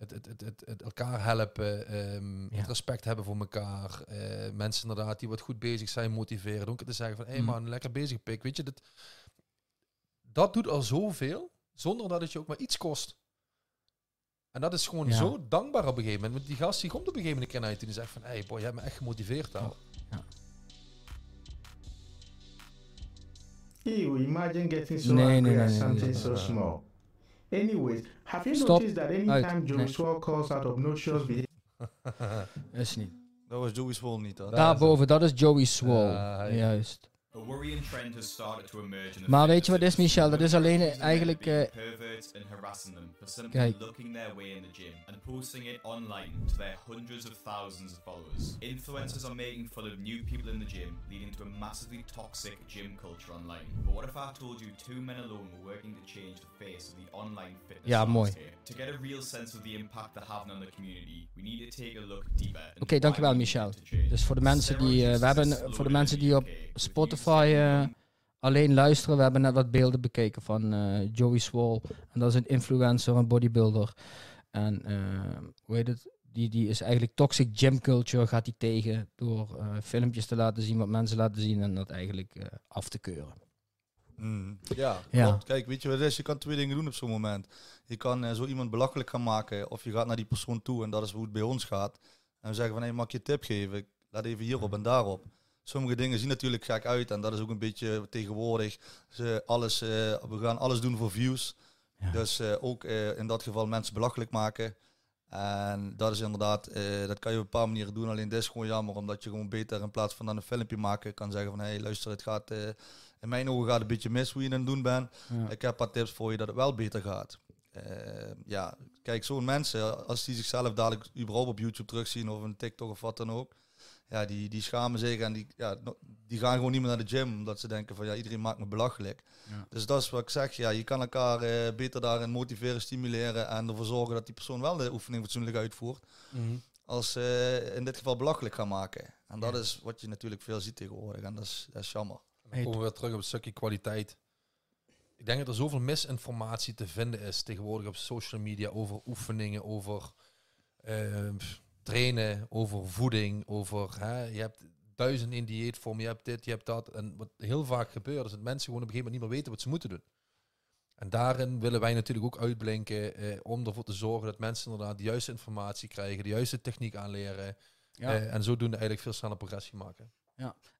Het, het, het, het, het elkaar helpen, ehm, Ja. het respect hebben voor elkaar. eh, mensen inderdaad die wat goed bezig zijn, motiveren. Ook te zeggen van, hé hey Mm. man, lekker bezig pik. Weet je, dat, dat doet al zoveel, zonder dat het je ook maar iets kost. En dat is gewoon Ja. zo dankbaar op een gegeven moment. Want die gast die komt op een gegeven moment een keer naar je toe en die zegt van, hé hey boy, je hebt me echt gemotiveerd daar. Ew, imagine getting so Nee, angry nee, nee, at nee, something nee. so small. Anyways, have you Stop. noticed that anytime. Joey Nee. Swell calls out obnoxious behavior, Is niet. Dat was Joey Swole niet. Hoor. Daarboven, dat is Joey Swole. Ja, hij- Juist. A worrying trend has started to emerge in the Maar weet je wat is. Michel? Dat is alleen eigenlijk, being perverts and harassing them for simply Kijk. looking their way in the gym and posting it online to their hundreds of thousands of followers. Influencers are making fun of new people in the gym, leading to a massively toxic gym culture online. But what if I told you two men alone were working to change the face of the online fitness Ja, mooi. landscape? To get a real sense of the impact they're having on the community, we need to take a look deeper. Oké, dankjewel, why we Michel. Dus voor de mensen die, eh, we hebben, voor de mensen die op with Spotify eh, alleen luisteren, we hebben net wat beelden bekeken van eh, Joey Swole. En dat is een influencer, een bodybuilder. En eh, hoe heet het? Die, die is eigenlijk toxic gym culture, gaat hij tegen door eh, filmpjes te laten zien, wat mensen laten zien en dat eigenlijk eh, af te keuren. Mm. Ja, Ja. klopt. Kijk, weet je wat het is? Je kan twee dingen doen op zo'n moment. Je kan eh, zo iemand belachelijk gaan maken, of je gaat naar die persoon toe, en dat is hoe het bij ons gaat. En we zeggen van, hé, mag ik je tip geven? Laat even hierop en daarop. Sommige dingen zien natuurlijk gek uit, en dat is ook een beetje tegenwoordig. Ze alles, eh, we gaan alles doen voor views. Ja. Dus eh, ook eh, in dat geval mensen belachelijk maken. En dat is inderdaad, dat kan je op een paar manieren doen. Alleen dit is gewoon jammer, omdat je gewoon beter in plaats van dan een filmpje maken, kan zeggen van hé, hey, luister, het gaat, in mijn ogen gaat het een beetje mis hoe je het aan het doen bent. Ja. Ik heb wat tips voor je dat het wel beter gaat. Ja, kijk, zo'n mensen, als die zichzelf dadelijk überhaupt op YouTube terugzien of een TikTok of wat dan ook. Ja, die, die schamen zich en die, ja, die gaan gewoon niet meer naar de gym. Omdat ze denken van ja, iedereen maakt me belachelijk. Ja. Dus dat is wat ik zeg. Ja, je kan elkaar eh, beter daarin motiveren, stimuleren en ervoor zorgen dat die persoon wel de oefening fatsoenlijk uitvoert. Als eh, in dit geval belachelijk gaan maken. En dat Ja. is wat je natuurlijk veel ziet tegenwoordig. En dat is, dat is jammer. Dan komen we weer terug op het stukje kwaliteit. Ik denk dat er zoveel misinformatie te vinden is tegenwoordig op social media over oefeningen, over eh, trainen, over voeding, over hè, je hebt duizend in dieetvorm, je hebt dit, je hebt dat. En wat heel vaak gebeurt is dat mensen gewoon op een gegeven moment niet meer weten wat ze moeten doen. En daarin willen wij natuurlijk ook uitblinken eh, om ervoor te zorgen dat mensen inderdaad de juiste informatie krijgen, de juiste techniek aanleren. Ja. eh, en zodoende eigenlijk veel sneller progressie maken.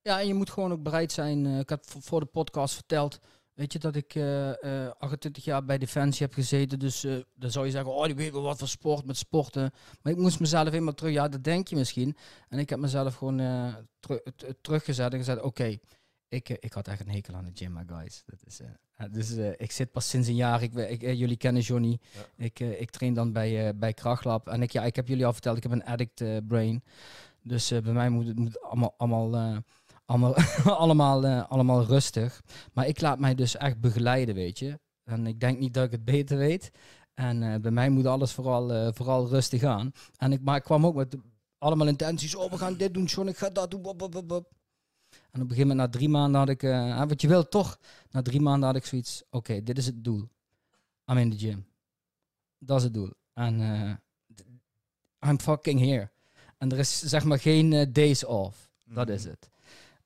Ja, en je moet gewoon ook bereid zijn. eh, ik v- voor de podcast verteld, weet je, dat ik eh, eh, 28 jaar bij Defensie heb gezeten. Dus eh, dan zou je zeggen, oh, ik weet wel wat voor sport met sporten. Maar ik moest mezelf helemaal terug, ja, dat denk je misschien. En ik heb mezelf gewoon eh, teru- t- teruggezet en gezegd, oké, ik, eh, ik had echt een hekel aan de gym, maar guys. Dat is, eh, eh, dus eh, ik zit pas sinds een jaar, ik, ik, eh, jullie kennen Johnny. Ja. Ik, eh, ik train dan bij, eh, bij Krachtlab. En ik, ja, ik heb jullie al verteld, ik heb een addict eh, brain. Dus eh, bij mij moet het moet allemaal, allemaal, eh, allemaal, allemaal, eh, allemaal rustig. Maar ik laat mij dus echt begeleiden, weet je. En ik denk niet dat ik het beter weet. En eh, bij mij moet alles vooral, eh, vooral rustig aan. En ik, maar ik kwam ook met allemaal intenties. Oh, we gaan dit doen, John, ik ga dat doen. bop, bop, bop. En op een gegeven moment, na drie maanden had ik... wat je wil toch? Na drie maanden had ik zoiets... Oké, dit is het doel. I'm in the gym. Dat is het doel. En I'm fucking here. En er is zeg maar geen days off. Dat is het.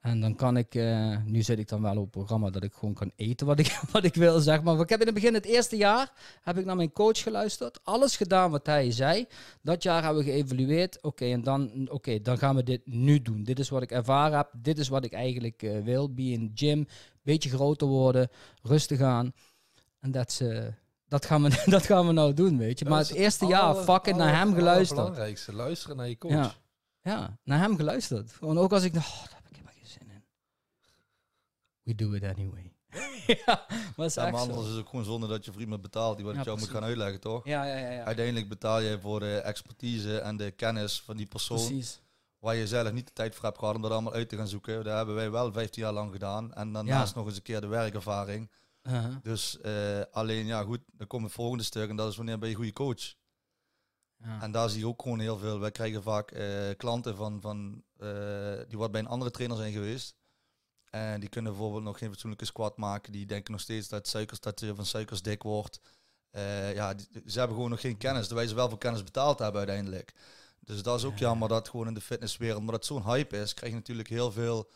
En dan kan ik, eh, nu zit ik dan wel op het programma dat ik gewoon kan eten wat ik, wat ik wil, zeg maar. Ik heb in het begin, het eerste jaar, heb ik naar mijn coach geluisterd. Alles gedaan wat hij zei. Dat jaar hebben we geëvalueerd. Oké, en dan, oké, dan gaan we dit nu doen. Dit is wat ik ervaren heb. Dit is wat ik eigenlijk eh, wil. Be in the gym. Beetje groter worden. Rustig aan. En dat dat gaan, we, dat gaan we nou doen, weet je. Maar het eerste jaar fucking naar hem geluisterd. allerbelangrijkste, luisteren naar je coach. Ja. Ja, naar hem geluisterd. Gewoon ook als ik dacht, oh, daar heb ik helemaal geen zin in. We do it anyway. ja, maar is Ja, zo. anders is het ook gewoon zonde dat je voor iemand betaalt die wat Ja, het jou moet precies. gaan uitleggen, toch? Ja, ja, ja. ja. Uiteindelijk betaal je voor de expertise en de kennis van die persoon. Precies. Waar je zelf niet de tijd voor hebt gehad om dat allemaal uit te gaan zoeken. Dat hebben wij wel 15 jaar lang gedaan. En daarnaast nog eens een keer de werkervaring. Uh-huh. Dus eh, alleen, ja goed, dan komt het volgende stuk. En dat is wanneer ben je een goede coach. Ja. En daar zie je ook gewoon heel veel. Wij krijgen vaak eh, klanten van, van eh, die wat bij een andere trainer zijn geweest. En die kunnen bijvoorbeeld nog geen fatsoenlijke squat maken. Die denken nog steeds dat suikers, dat je van suikers dik wordt. Eh, ja, ze hebben gewoon nog geen kennis. Terwijl ze wel voor kennis betaald hebben uiteindelijk. Dus dat is ook Ja. jammer dat gewoon in de fitnesswereld, omdat het zo'n hype is, krijg je natuurlijk heel veel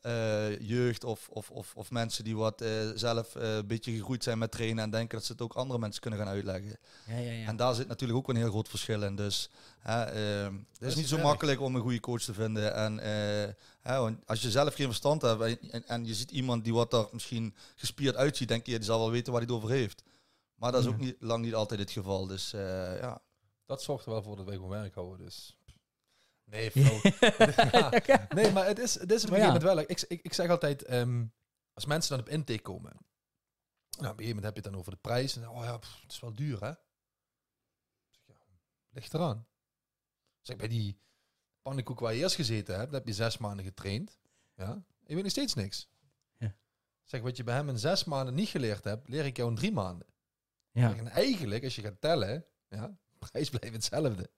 eh, jeugd of, of, of, of mensen die wat eh, zelf eh, een beetje gegroeid zijn met trainen en denken dat ze het ook andere mensen kunnen gaan uitleggen. Ja, ja, ja. En daar zit natuurlijk ook een heel groot verschil in. Dus het is niet zo makkelijk om een goede coach te vinden. En als je zelf geen verstand hebt en, en, en je ziet iemand die wat er misschien gespierd uitziet, denk je, die zal wel weten waar hij het over heeft. Maar dat is ook niet, lang niet altijd het geval. Dus ja. Dat zorgt er wel voor dat wij gewoon werk houden. Dus. Nee. Ja. Nee, maar het is, het is op een gegeven ja. moment wel. Ik, ik, ik zeg altijd, ehm, als mensen dan op intake komen. Nou, op een gegeven moment heb je het dan over de prijs. En, oh ja, pff, het is wel duur, hè? Ik zeg, ja, ligt eraan. Zeg, bij die pannenkoek waar je eerst gezeten hebt, heb je zes maanden getraind. Ja, en je weet nog steeds niks. Ja. Zeg, wat je bij hem in zes maanden niet geleerd hebt, leer ik jou in drie maanden. ja. En eigenlijk, als je gaat tellen, ja, prijs blijft hetzelfde.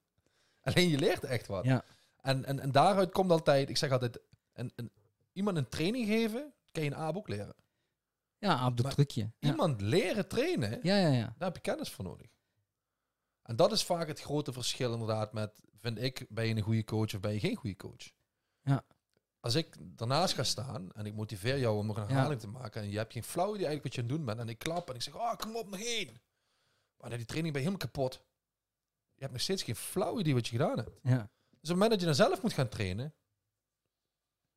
Alleen je leert echt wat. Ja. En, en, en daaruit komt altijd, ik zeg altijd, een, een, iemand een training geven, kan je een AAP ook leren. Ja, op de Maar trucje. Ja. Iemand leren trainen, ja, ja, ja. daar heb je kennis voor nodig. En dat is vaak het grote verschil inderdaad met, vind ik, ben je een goede coach of ben je geen goede coach? Ja. Als ik daarnaast ga staan en ik motiveer jou om nog een Ja. herhaling te maken en je hebt geen flauw idee eigenlijk wat je aan het doen bent en ik klap en ik zeg, oh, kom op, nog één. Maar na die training ben je helemaal kapot. Je hebt nog steeds geen flauw idee wat je gedaan hebt. Ja, Dus op het moment dat je dan zelf moet gaan trainen,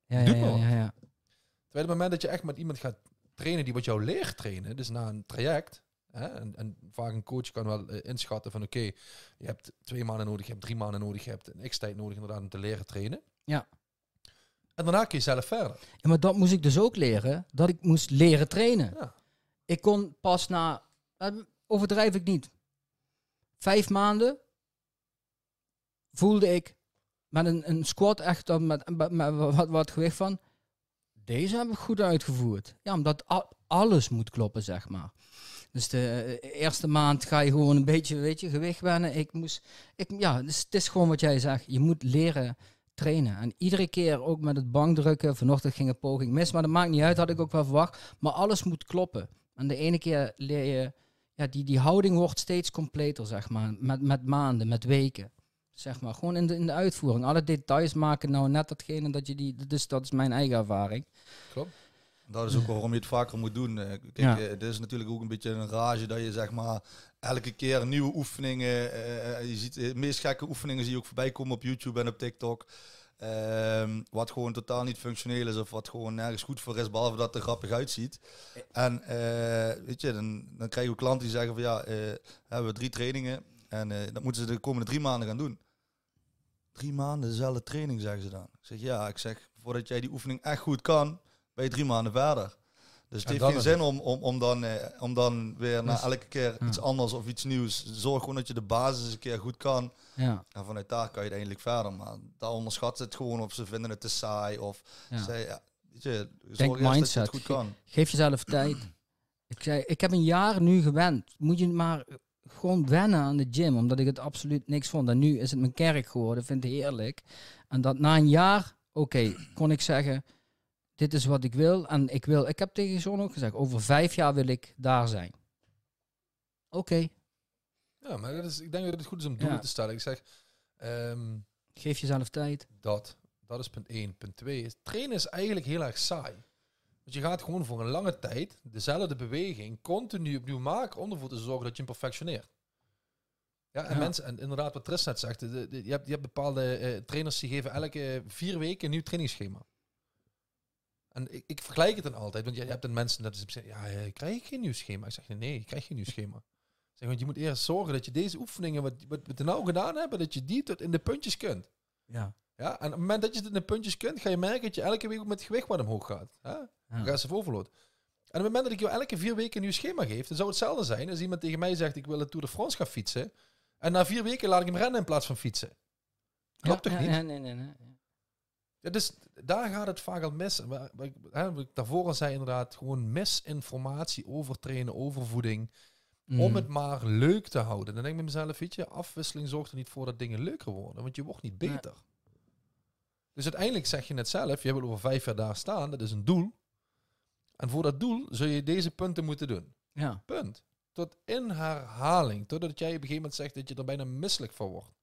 ja, ja. Doe ja, maar. ja, ja. terwijl op het moment dat je echt met iemand gaat trainen die wat jou leert trainen, dus na een traject, hè, en, en vaak een coach kan wel eh, inschatten van oké, je hebt twee maanden nodig, je hebt drie maanden nodig, je hebt een x-tijd nodig inderdaad om te leren trainen. Ja. En daarna kun je zelf verder. Ja, maar dat moest ik dus ook leren. Dat ik moest leren trainen. Ja. Ik kon pas na, eh, overdrijf ik niet, vijf maanden voelde ik, met een, een squat echt dan met, met, wat, wat gewicht van. Deze heb ik goed uitgevoerd. Ja, omdat alles moet kloppen, zeg maar. Dus de eh, eerste maand ga je gewoon een beetje, weet je, gewicht wennen. Ik moest, ik, ja, dus het is gewoon wat jij zegt. Je moet leren trainen. En iedere keer ook met het bankdrukken. Vanochtend ging een poging mis, maar dat maakt niet uit, had ik ook wel verwacht. Maar alles moet kloppen. En de ene keer leer je, ja, die, die houding wordt steeds completer, zeg maar. Met, met maanden, met weken. Zeg maar, gewoon in de, in de uitvoering. Alle details maken nou net datgene dat je die, dus dat is mijn eigen ervaring. Klopt. Dat is ook waarom je het vaker moet doen. Eh, Kijk, Ja. eh, het is natuurlijk ook een beetje een rage dat je zeg maar elke keer nieuwe oefeningen. eh, eh, je ziet eh, de meest gekke oefeningen zie je ook voorbij komen op YouTube en op TikTok. Ehm, wat gewoon totaal niet functioneel is of wat gewoon nergens goed voor is, behalve dat het er grappig uitziet. En eh, weet je, dan, dan krijg je ook klanten die zeggen van ja, eh, hebben we drie trainingen en eh, dat moeten ze de komende drie maanden gaan doen. Drie maanden dezelfde training, zeggen ze dan. Ik zeg ja, ik zeg, voordat jij die oefening echt goed kan, ben je drie maanden verder. Dus het En heeft geen zin om, om, om, dan, eh, om dan weer na Dus- elke keer ja. iets anders of iets nieuws. Zorg gewoon dat je de basis een keer goed kan. Ja, En vanuit daar kan je uiteindelijk verder. Maar daar onderschat het gewoon of ze vinden het te saai. Of ja. ze, ja, weet je, zorg Denk dat je mindset. het goed kan. Geef jezelf tijd. Ik, zei, ik heb een jaar nu gewend. Moet je maar gewoon wennen aan de gym, omdat ik het absoluut niks vond. En nu is het mijn kerk geworden, vind ik heerlijk. En dat na een jaar, oké, kon ik zeggen, dit is wat ik wil. En ik wil, ik heb tegen John ook gezegd, over vijf jaar wil ik daar zijn. Oké, Ja, maar dat is, ik denk dat het goed is om doelen Ja. te stellen. Ik zeg, ehm, geef jezelf tijd. dat, dat is punt 1. Punt 2 is, trainen is eigenlijk heel erg saai. Je gaat gewoon voor een lange tijd dezelfde beweging continu opnieuw maken om ervoor te zorgen dat je hem perfectioneert. Ja, en Ja. mensen, en inderdaad wat Tris net zegt, de, de- je, hebt, je hebt bepaalde eh, trainers die geven elke vier weken een nieuw trainingsschema. En ik, ik vergelijk het dan altijd, want je, je hebt dan mensen dat ze zeggen, ja, eh, krijg ik geen nieuw schema? Ik zeg, nee, je krijgt geen nieuw schema. Zeg, want je moet eerst zorgen dat je deze oefeningen, wat, wat we nou gedaan hebben, dat je die tot in de puntjes kunt. Ja. Ja, en op het moment dat je het in de puntjes kunt, ga je merken dat je elke week ook met het gewicht wat omhoog gaat. Hè? Progressive overload. En op het moment dat ik jou elke vier weken een nieuw schema geef, dan zou het hetzelfde zijn als iemand tegen mij zegt, ik wil de Tour de France gaan fietsen. En na vier weken laat ik hem rennen in plaats van fietsen. Klopt toch ja, niet? Ja, nee, nee, nee. Ja, dus daar gaat het vaak al mis. Ik- hè, wat ik daarvoor al zei inderdaad, gewoon misinformatie over trainen, over voeding. Om Mm. het maar leuk te houden. Dan denk ik bij mezelf, weet je, afwisseling zorgt er niet voor dat dingen leuker worden. Want je wordt niet beter. Dus uiteindelijk zeg je net zelf, je wil over vijf jaar daar staan. Dat is een doel. En voor dat doel zul je deze punten moeten doen. Ja. Punt. Tot in herhaling. Totdat jij op een gegeven moment zegt dat je er bijna misselijk van wordt.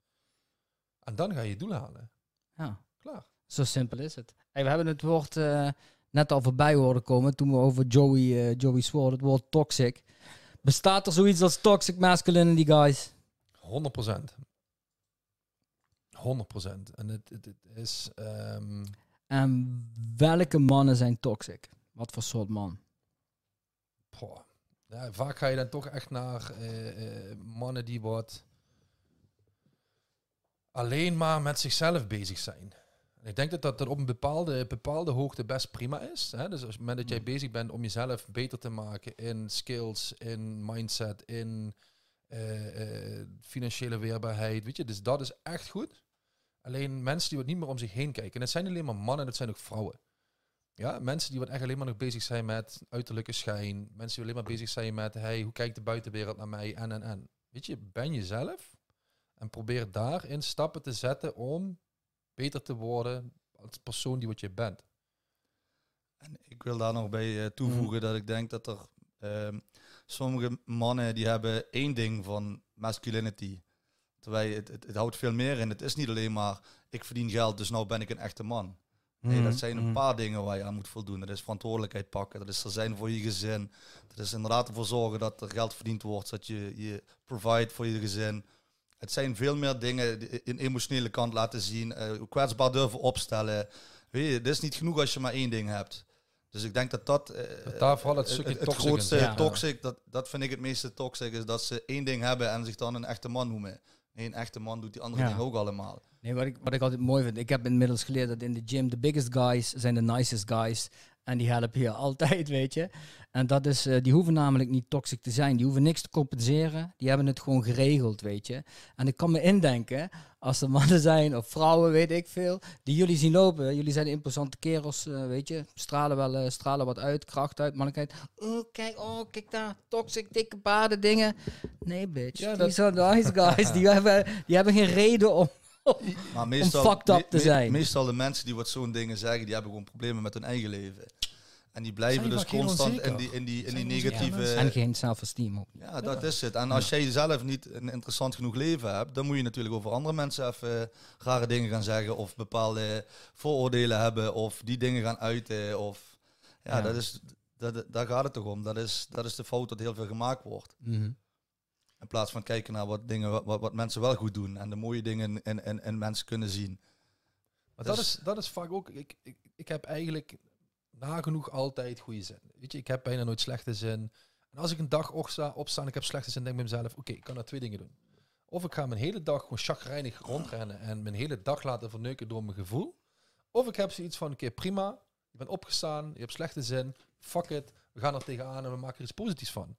En dan ga je je doel halen. ja. Klaar. Zo simpel is het. Hey, we hebben het woord eh, net al voorbij horen komen toen we over Joey, eh Joey Sword, het woord toxic. Bestaat er zoiets als toxic masculinity, guys? 100 procent. 100 procent. En het, het, het is... ehm, En welke mannen zijn toxic? Wat voor soort man? Poh. Ja, vaak ga je dan toch echt naar eh, eh, mannen die wat alleen maar met zichzelf bezig zijn. En ik denk dat dat, dat op een bepaalde, bepaalde hoogte best prima is. Hè? Dus als op het moment dat jij bezig bent om jezelf beter te maken in skills, in mindset, in eh, financiële weerbaarheid, weet je, dus dat is echt goed. Alleen mensen die wat niet meer om zich heen kijken. En het zijn alleen maar mannen, dat zijn ook vrouwen. Ja, mensen die wat echt alleen maar nog bezig zijn met uiterlijke schijn. Mensen die alleen maar bezig zijn met, hey, hoe kijkt de buitenwereld naar mij? En, en, en. Weet je, ben jezelf. En probeer daarin stappen te zetten om beter te worden als persoon die wat je bent. En ik wil daar nog bij eh, toevoegen dat ik denk dat er ehm, sommige mannen die hebben één ding van masculinity. Terwijl het, het, het houdt veel meer in. Het is niet alleen maar ik verdien geld, dus nou ben ik een echte man. Nee, Mhm, dat zijn een paar dingen waar je aan moet voldoen. Dat is verantwoordelijkheid pakken. Dat is er zijn voor je gezin. Dat is inderdaad ervoor zorgen dat er geld verdiend wordt. Zodat je je provide voor je gezin. Het zijn veel meer dingen, een emotionele kant laten zien. eh, kwetsbaar durven opstellen. Weet je, het is niet genoeg als je maar één ding hebt. Dus ik denk dat dat... eh, Dat daar vooral het stukje het, toxic in grootste. Ja. toxic, dat, dat vind ik het meeste toxic, is dat ze één ding hebben en zich dan een echte man noemen. Nee, een echte man doet die andere Ja. dingen ook allemaal. Nee, wat ik, wat ik altijd mooi vind, ik heb inmiddels geleerd dat in de gym de biggest guys zijn de nicest guys. En die helpen je altijd, weet je. En dat is, eh, die hoeven namelijk niet toxic te zijn. Die hoeven niks te compenseren. Die hebben het gewoon geregeld, weet je. En ik kan me indenken, als er mannen zijn of vrouwen, weet ik veel, die jullie zien lopen. Jullie zijn imposante kerels, eh, weet je. Stralen wel, eh, stralen wat uit, kracht uit, mannelijkheid. Oh, kijk, oh, kijk daar, toxic, dikke paarden, dingen. Nee, bitch. Ja, die dat- zijn nice guys. die, hebben, die hebben geen reden om... Maar fucked up te zijn. meestal de mensen die wat zo'n dingen zeggen, die hebben gewoon problemen met hun eigen leven. En die blijven dus constant in die, in die, in die negatieve... en geen zelfesteem ook. Ja, dat is het. En als jij zelf niet een interessant genoeg leven hebt, dan moet je natuurlijk over andere mensen even rare dingen gaan zeggen of bepaalde vooroordelen hebben of die dingen gaan uiten. Of, ja, Ja. Dat is, dat, daar gaat het toch om. Dat is, dat is de fout dat heel veel gemaakt wordt. In plaats van kijken naar wat, dingen, wat- wat, wat mensen wel goed doen en de mooie dingen in, in, in mensen kunnen zien. Maar Dus- dat, is, dat is vaak ook. Ik, ik, ik heb eigenlijk nagenoeg altijd goede zin. Weet je, ik heb bijna nooit slechte zin. En als ik een dag opsta, opsta en ik heb slechte zin, denk ik bij mezelf: oké, ik kan nou twee dingen doen. Of ik ga mijn hele dag gewoon chagrijnig rondrennen en mijn hele dag laten verneuken door mijn gevoel. Of ik heb zoiets van: oké, prima, je bent opgestaan, je hebt slechte zin, fuck it, we gaan er tegenaan en we maken er iets positiefs van.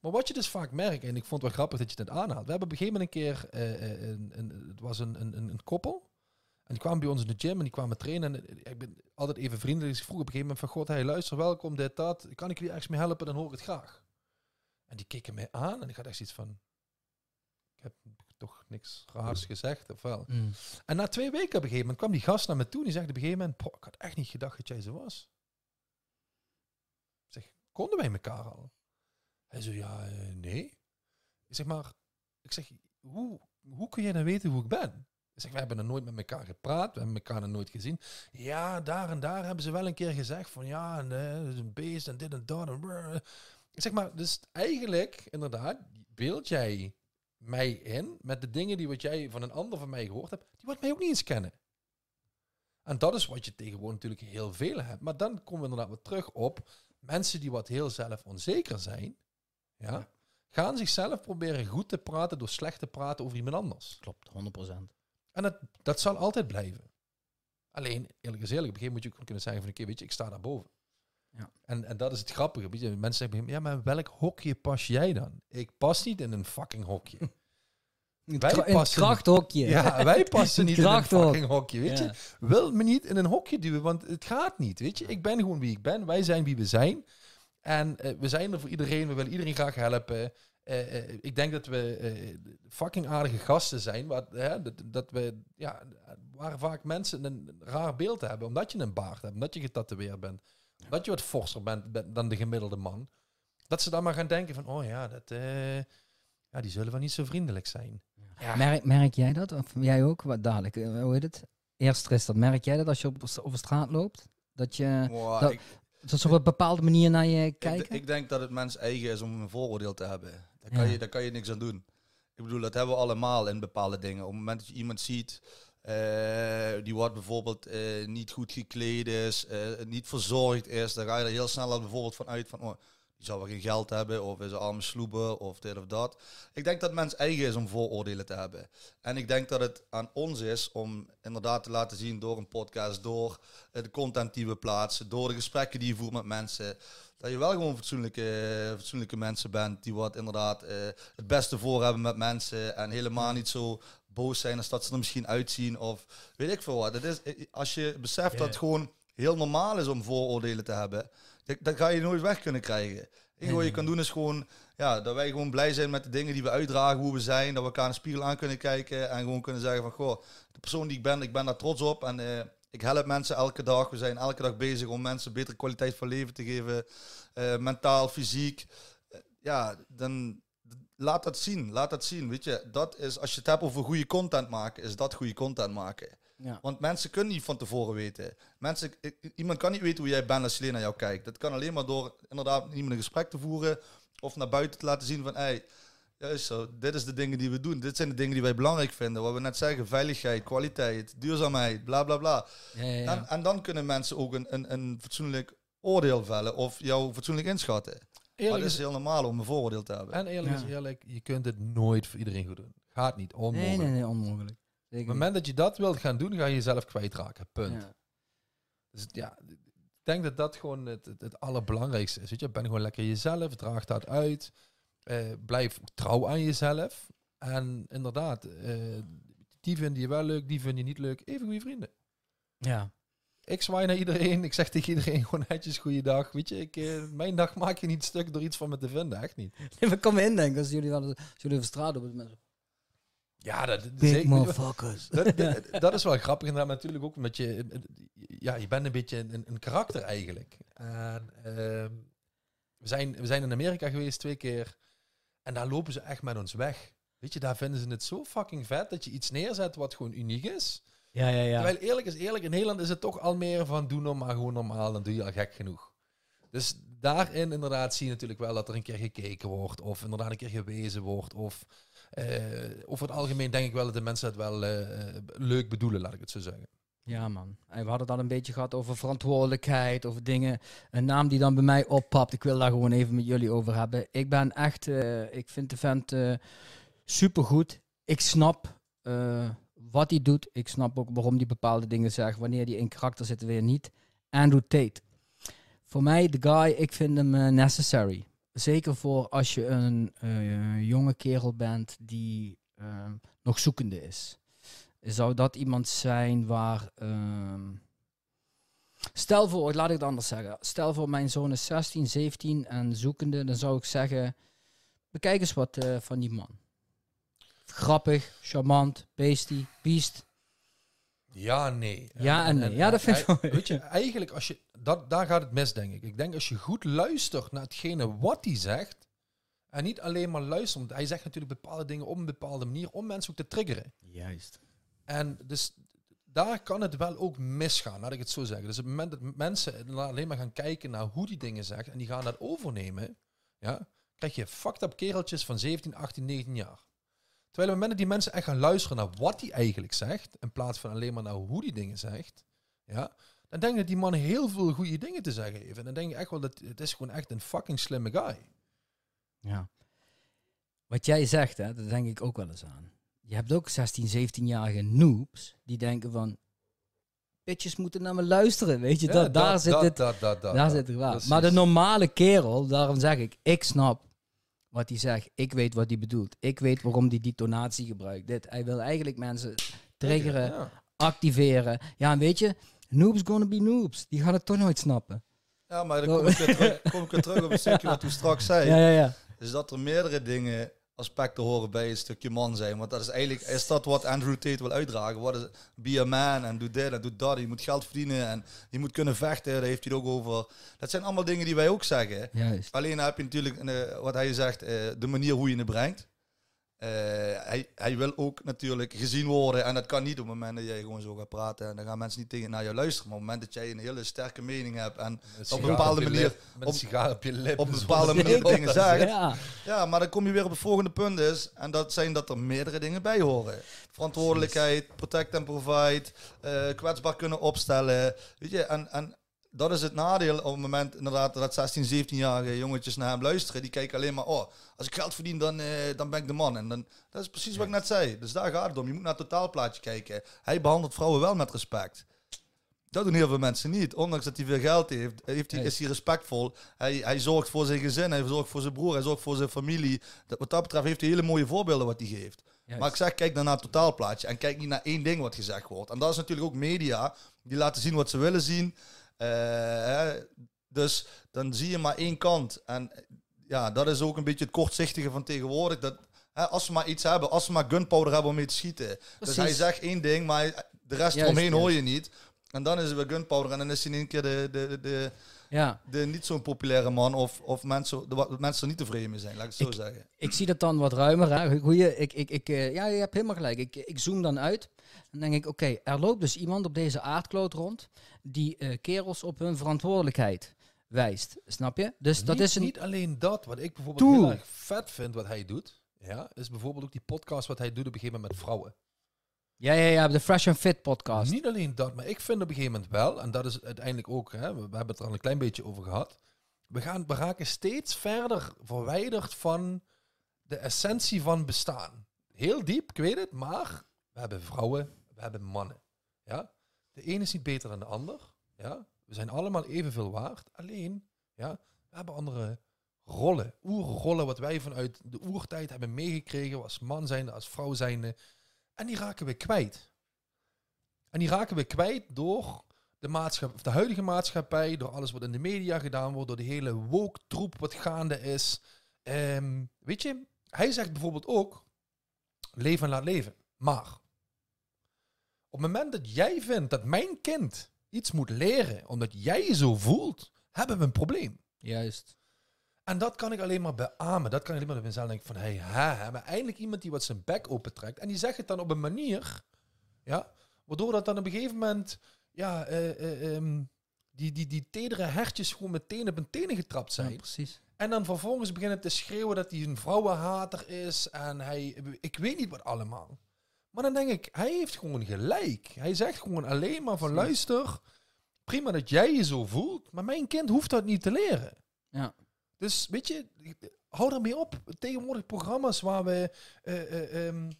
Maar wat je dus vaak merkt, en ik vond het wel grappig dat je het aanhaalt. We hebben op een gegeven moment een keer, eh, eh, een, een, het was een, een, een koppel. En die kwamen bij ons in de gym en die kwamen trainen. En eh, ik ben altijd even vriendelijk. Dus ik vroeg op een gegeven moment van... God, hey, luister, welkom, dit, dat. Kan ik jullie ergens mee helpen? Dan hoor ik het graag. En die keken mij aan en ik had echt iets van... Ik heb toch niks raars gezegd, of wel? Mm. En na twee weken op een gegeven moment kwam die gast naar me toe en die zegt op een gegeven moment... "Poh, ik had echt niet gedacht dat jij zo was. Ik zeg, konden wij elkaar al? Hij zo, ja, eh, nee. Ik zeg, maar... Ik zeg, hoe, hoe kun jij dan weten hoe ik ben? Zeg, we hebben er nooit met elkaar gepraat, we hebben elkaar nog nooit gezien. Ja, daar en daar hebben ze wel een keer gezegd van ja, en, dat is een beest en dit en dat. En brrr. zeg maar, dus eigenlijk, inderdaad, beeld jij mij in met de dingen die wat jij van een ander van mij gehoord hebt, die wat mij ook niet eens kennen. En dat is wat je tegenwoordig natuurlijk heel veel hebt. Maar dan komen we inderdaad weer terug op mensen die wat heel zelf onzeker zijn, ja, gaan zichzelf proberen goed te praten door slecht te praten over iemand anders. Klopt, 100%. En dat, dat zal altijd blijven. Alleen, eerlijk eerlijk, op een gegeven moment moet je ook kunnen zeggen van, oké, weet je, ik sta daarboven. Ja. En, en dat is het grappige. Weet je, mensen zeggen, ja, maar in welk hokje pas jij dan? Ik pas niet in een fucking hokje. Wij in het passen- krachthokje. Ja, wij passen niet in een fucking hokje, weet Ja. je. Wil me niet in een hokje duwen, want het gaat niet, weet je. Ik ben gewoon wie ik ben, wij zijn wie we zijn. En eh, we zijn er voor iedereen, we willen iedereen graag helpen. Eh, eh, ik denk dat we eh, fucking aardige gasten zijn, wat, hè, dat, dat we, ja, waar vaak mensen een raar beeld hebben, omdat je een baard hebt, omdat je getatoeëerd bent, dat je wat forser bent ben- dan de gemiddelde man. Dat ze dan maar gaan denken van, oh ja, dat, eh, ja die zullen wel niet zo vriendelijk zijn. Ja. Merk, merk jij dat? Of jij ook? Wat dadelijk, hoe heet het? Eerst is dat. Merk jij dat als je op, over straat loopt? Dat je Wow, dat- ik, dat ze op een bepaalde manier naar je ik, kijken? ik denk dat het mens eigen is om een vooroordeel te hebben. Daar kan, Ja. je, daar kan je niks aan doen. Ik bedoel, dat hebben we allemaal in bepaalde dingen. Op het moment dat je iemand ziet, eh, die wordt bijvoorbeeld eh, niet goed gekleed is, eh, niet verzorgd is, dan ga je er heel snel al bijvoorbeeld van uit van, oh, die zou wel geen geld hebben, of is een arme sloeber, of dit of dat. Ik denk dat mens eigen is om vooroordelen te hebben. En ik denk dat het aan ons is om inderdaad te laten zien door een podcast, door de content die we plaatsen, door de gesprekken die je voert met mensen, dat je wel gewoon fatsoenlijke, fatsoenlijke mensen bent die wat inderdaad eh, het beste voor hebben met mensen en helemaal niet zo boos zijn als dat ze er misschien uitzien of weet ik veel wat. Het is, eh, als je beseft dat het gewoon heel normaal is om vooroordelen te hebben, dat, dat ga je nooit weg kunnen krijgen. Het enige wat je kan doen is gewoon ja, dat wij gewoon blij zijn met de dingen die we uitdragen, hoe we zijn, dat we elkaar in de spiegel aan kunnen kijken en gewoon kunnen zeggen van goh, de persoon die ik ben, ik ben daar trots op en eh, ik help mensen elke dag. We zijn elke dag bezig om mensen betere kwaliteit van leven te geven, eh, mentaal, fysiek. Eh, ja, dan laat dat zien, laat dat zien. Weet je, dat is als je het hebt over goede content maken, is dat goede content maken. ja. Want mensen kunnen niet van tevoren weten. Mensen, iemand kan niet weten hoe jij bent als je alleen naar jou kijkt. Dat kan alleen maar door inderdaad iemand een gesprek te voeren of naar buiten te laten zien van, hey, juist zo, dit is de dingen die we doen. Dit zijn de dingen die wij belangrijk vinden. Wat we net zeggen, veiligheid, kwaliteit, duurzaamheid, bla bla bla. Ja, ja, ja. En, en dan kunnen mensen ook een, een, een fatsoenlijk oordeel vellen of jou fatsoenlijk inschatten. Maar Eerlijk het is, is heel normaal om een vooroordeel te hebben. en eerlijk Ja. is eerlijk, je kunt het nooit voor iedereen goed doen. Gaat niet, onmogelijk. nee, nee, nee, onmogelijk. Op Zeker het moment dat je dat wilt gaan doen, ga je jezelf kwijtraken. Punt. Ja. Dus ja, denk dat dat gewoon het, het, het allerbelangrijkste is. Weet je, ben gewoon lekker jezelf, draag dat uit. Eh, blijf trouw aan jezelf. En inderdaad, eh, die vind je wel leuk, die vind je niet leuk. Even goede vrienden. Ja. Ik zwaai naar iedereen. Ik zeg tegen iedereen gewoon netjes goeiedag. Weet je, ik, eh, mijn dag maak je niet stuk door iets van me te vinden. Echt niet. Ik kan me indenken als jullie, als jullie over straat op mensen. Ja, dat, Big zeker- motherfuckers. dat, dat, dat is wel grappig inderdaad, maar natuurlijk ook met je... Ja, je bent een beetje een, een karakter eigenlijk. En, ehm, we, zijn, we zijn in Amerika geweest twee keer. En daar lopen ze echt met ons weg. Weet je, daar vinden ze het zo fucking vet dat je iets neerzet wat gewoon uniek is. Ja, ja, ja. Terwijl eerlijk is eerlijk, in Nederland is het toch al meer van doe nou maar gewoon normaal, dan doe je al gek genoeg. Dus daarin inderdaad zie je natuurlijk wel dat er een keer gekeken wordt, of inderdaad een keer gewezen wordt, of eh, over het algemeen denk ik wel dat de mensen het wel eh, eh, leuk bedoelen, laat ik het zo zeggen. Ja, man. We hadden het al een beetje gehad over verantwoordelijkheid, over dingen. Een naam die dan bij mij oppapt. Ik wil daar gewoon even met jullie over hebben. Ik ben echt, eh, ik vind de vent eh supergoed. Ik snap eh, wat hij doet. Ik snap ook waarom hij bepaalde dingen zegt. Wanneer hij in karakter zit, weer niet. Andrew Tate. Voor mij, de guy, ik vind hem necessary. Zeker voor als je een jonge kerel bent die nog zoekende is zou dat iemand zijn waar. ehm, stel voor, laat ik het anders zeggen. Stel voor, mijn zoon is 16, 17 en zoekende, dan zou ik zeggen: bekijk eens wat eh, van die man. Grappig, charmant, beestie, beest. Ja, nee. Ja en nee. Ja, dat vind ik wel- Weet je, eigenlijk als je, dat, daar gaat het mis denk ik. Ik denk als je goed luistert naar hetgene wat hij zegt, en niet alleen maar luistert, want hij zegt natuurlijk bepaalde dingen op een bepaalde manier om mensen ook te triggeren. Juist. En dus daar kan het wel ook misgaan, laat ik het zo zeggen. Dus op het moment dat mensen alleen maar gaan kijken naar hoe die dingen zegt en die gaan dat overnemen, ja, krijg je fucked up kereltjes van 17, 18, 19 jaar. Terwijl op het moment dat die mensen echt gaan luisteren naar wat hij eigenlijk zegt, in plaats van alleen maar naar hoe die dingen zegt, ja, dan denk ik dat die man heel veel goede dingen te zeggen heeft. En dan denk ik echt wel dat het is gewoon echt een fucking slimme guy. Ja. Wat jij zegt, hè, dat denk ik ook wel eens aan. Je hebt ook 16, 17-jarige noobs die denken van... Bitches moeten naar me luisteren, weet je. Ja, dat, daar zit dat- het, dat- daar zit het waar. Precies. Maar de normale kerel, daarom zeg ik, ik snap wat hij zegt. Ik weet wat hij bedoelt. Ik weet waarom hij die tonatie gebruikt. Dit, hij wil eigenlijk mensen triggeren, Ja. activeren. Ja, en weet je, noobs gonna be noobs. Die gaan het toch nooit snappen. Ja, maar dan kom ik weer terug, kom ik weer terug op een stukje wat u straks zei. Ja, ja, ja. Is dat er meerdere dingen, aspecten horen bij een stukje man zijn. Want dat is eigenlijk, is dat wat Andrew Tate wil uitdragen. Wat is be a man en doe dit en doe dat. Je moet geld verdienen en je moet kunnen vechten. Daar heeft hij het ook over. Dat zijn allemaal dingen die wij ook zeggen. Juist. Alleen heb je natuurlijk, eh, wat hij zegt, eh, de manier hoe je het brengt. Eh, hij, hij wil ook natuurlijk gezien worden. En dat kan niet op het moment dat jij gewoon zo gaat praten. En dan gaan mensen niet tegen naar jou luisteren. Maar op het moment dat jij een hele sterke mening hebt. En op een bepaalde je manier- op- op je lip. op een bepaalde manier je dingen zegt. Ja. Ja, maar dan kom je weer op het volgende punt is. En dat zijn dat er meerdere dingen bij horen. Verantwoordelijkheid, protect and provide, eh, kwetsbaar kunnen opstellen. Weet je, en, en dat is het nadeel op het moment inderdaad dat 16, 17-jarige jongetjes naar hem luisteren. Die kijken alleen maar, oh, als ik geld verdien, dan, eh, dan ben ik de man. En dan, dat is precies wat ik net zei. Dus daar gaat het om. Je moet naar het totaalplaatje kijken. Hij behandelt vrouwen wel met respect. Dat doen heel veel mensen niet. Ondanks dat hij veel geld heeft, heeft hij, is hij respectvol. Hij, hij zorgt voor zijn gezin, hij zorgt voor zijn broer, hij zorgt voor zijn familie. Dat, wat dat betreft heeft hij hele mooie voorbeelden wat hij geeft. Juist. Maar ik zeg, kijk dan naar het totaalplaatje en kijk niet naar één ding wat gezegd wordt. En dat is natuurlijk ook media, die laten zien wat ze willen zien. Eh, dus dan zie je maar één kant. En ja, dat is ook een beetje het kortzichtige van tegenwoordig. Dat, hè, als ze maar iets hebben, als ze maar gunpowder hebben om mee te schieten. Dus hij zegt één ding, maar de rest Juist, juist. hoor je niet. En dan is het weer gunpowder en dan is hij in één keer de, de, de, Ja. de niet zo'n populaire man. Of, of mensen, de, mensen er niet tevreden mee zijn, laat ik het zo zeggen. ik zie dat dan wat ruimer. Hè. Goeie, ik, ik, ik, eh, ja, je hebt helemaal gelijk. Ik, ik zoom dan uit. Dan denk ik, oké, er loopt dus iemand op deze aardkloot rond die eh, kerels op hun verantwoordelijkheid wijst. Snap je? Dus dat niet, is een... niet alleen dat. Wat ik bijvoorbeeld heel erg vet vind wat hij doet, ja, is bijvoorbeeld ook die podcast wat hij doet op een gegeven moment met vrouwen. Ja, ja, ja, de Fresh and Fit podcast. Niet alleen dat, maar ik vind op een gegeven moment wel, en dat is uiteindelijk ook, hè, we, we hebben het er al een klein beetje over gehad. We, gaan, we raken steeds verder verwijderd van de essentie van bestaan. Heel diep, ik weet het, maar we hebben vrouwen, we hebben mannen. Ja? De ene is niet beter dan de ander. Ja? We zijn allemaal evenveel waard. Alleen, ja, we hebben andere rollen. Oerrollen wat wij vanuit de oertijd hebben meegekregen. Als man zijnde, als vrouw zijnde. En die raken we kwijt. En die raken we kwijt door de, maatschappij, de huidige maatschappij. Door alles wat in de media gedaan wordt. Door de hele woke troep wat gaande is. Ehm, weet je, hij zegt bijvoorbeeld ook... Leven en laat leven. Maar... Op het moment dat jij vindt dat mijn kind iets moet leren omdat jij je zo voelt, hebben we een probleem. Juist. En dat kan ik alleen maar beamen. Dat kan ik alleen maar op mezelf denken van, hey, ha, ha. Maar eindelijk iemand die wat zijn bek opentrekt. En die zegt het dan op een manier, ja, waardoor dat dan op een gegeven moment, ja, eh, eh, ehm, die, die, die tedere hertjes gewoon meteen op hun tenen getrapt Ja, zijn. precies. En dan vervolgens beginnen te schreeuwen dat hij een vrouwenhater is. En hij, ik weet niet wat allemaal. Maar dan denk ik, hij heeft gewoon gelijk. Hij zegt gewoon alleen maar van luister, prima dat jij je zo voelt, maar mijn kind hoeft dat niet te leren. Ja. Dus weet je, hou ermee op. Tegenwoordig programma's waar we eh, eh, ehm,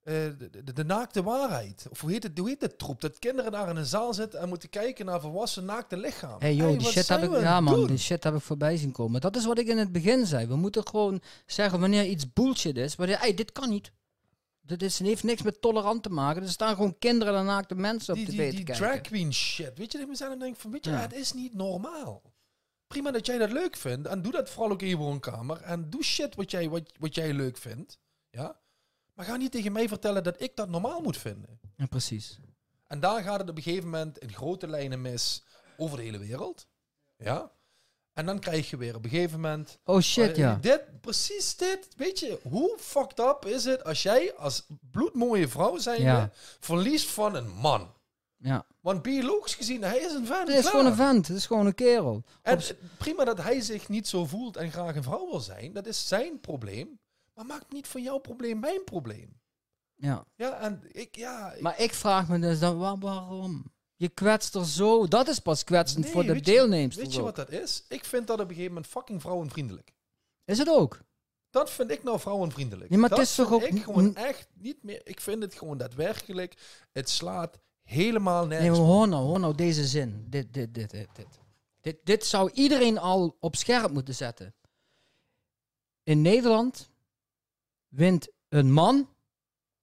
eh, de, de, de naakte waarheid, of hoe heet het, hoe heet het troep, dat kinderen daar in een zaal zitten en moeten kijken naar volwassen naakte lichaam. Hey joh, die shit heb ik, ja man, doen? die shit heb ik voorbij zien komen. Dat is wat ik in het begin zei. We moeten gewoon zeggen wanneer iets bullshit is. Wanneer, hey, dit kan niet. Dit is, heeft niks met tolerant te maken. Er staan gewoon kinderen en naakte mensen op die, tv die, te die kijken. drag queen shit. Weet je, dat ik mezelf denk van, weet je, Ja. het is niet normaal. Prima dat jij dat leuk vindt. En doe dat vooral ook in je woonkamer. En doe shit wat jij, wat, wat jij leuk vindt. Ja? Maar ga niet tegen mij vertellen dat ik dat normaal moet vinden. Ja, precies. En daar gaat het op een gegeven moment in grote lijnen mis over de hele wereld. Ja? En dan krijg je weer op een gegeven moment... Oh shit, eh, ja. Dit, precies dit. Weet je, hoe fucked up is het als jij als bloedmooie vrouw zijnde Ja. verliest van een man? ja. Want biologisch gezien, hij is een vent. Het is klaar. gewoon een vent. Het is gewoon een kerel. En Op- prima dat hij zich niet zo voelt en graag een vrouw wil zijn. Dat is zijn probleem. Maar maakt niet van jouw probleem mijn probleem. ja. Ja, en ik, ja... ik- Maar ik vraag me dus dan, wa- waarom? Je kwetst er zo. Dat is pas kwetsend Nee, voor de deelnemers. Weet je wat dat is? Ik vind dat op een gegeven moment fucking vrouwenvriendelijk. Is het ook? Dat vind ik nou vrouwenvriendelijk. Ja, maar het dat is toch ook- ik gewoon echt niet meer... Ik vind het gewoon daadwerkelijk... Het slaat helemaal Nee, nergens op. hoor nou, hoor nou deze zin. Dit, dit, dit, dit, dit. Dit, dit zou iedereen al op scherp moeten zetten. In Nederland wint een man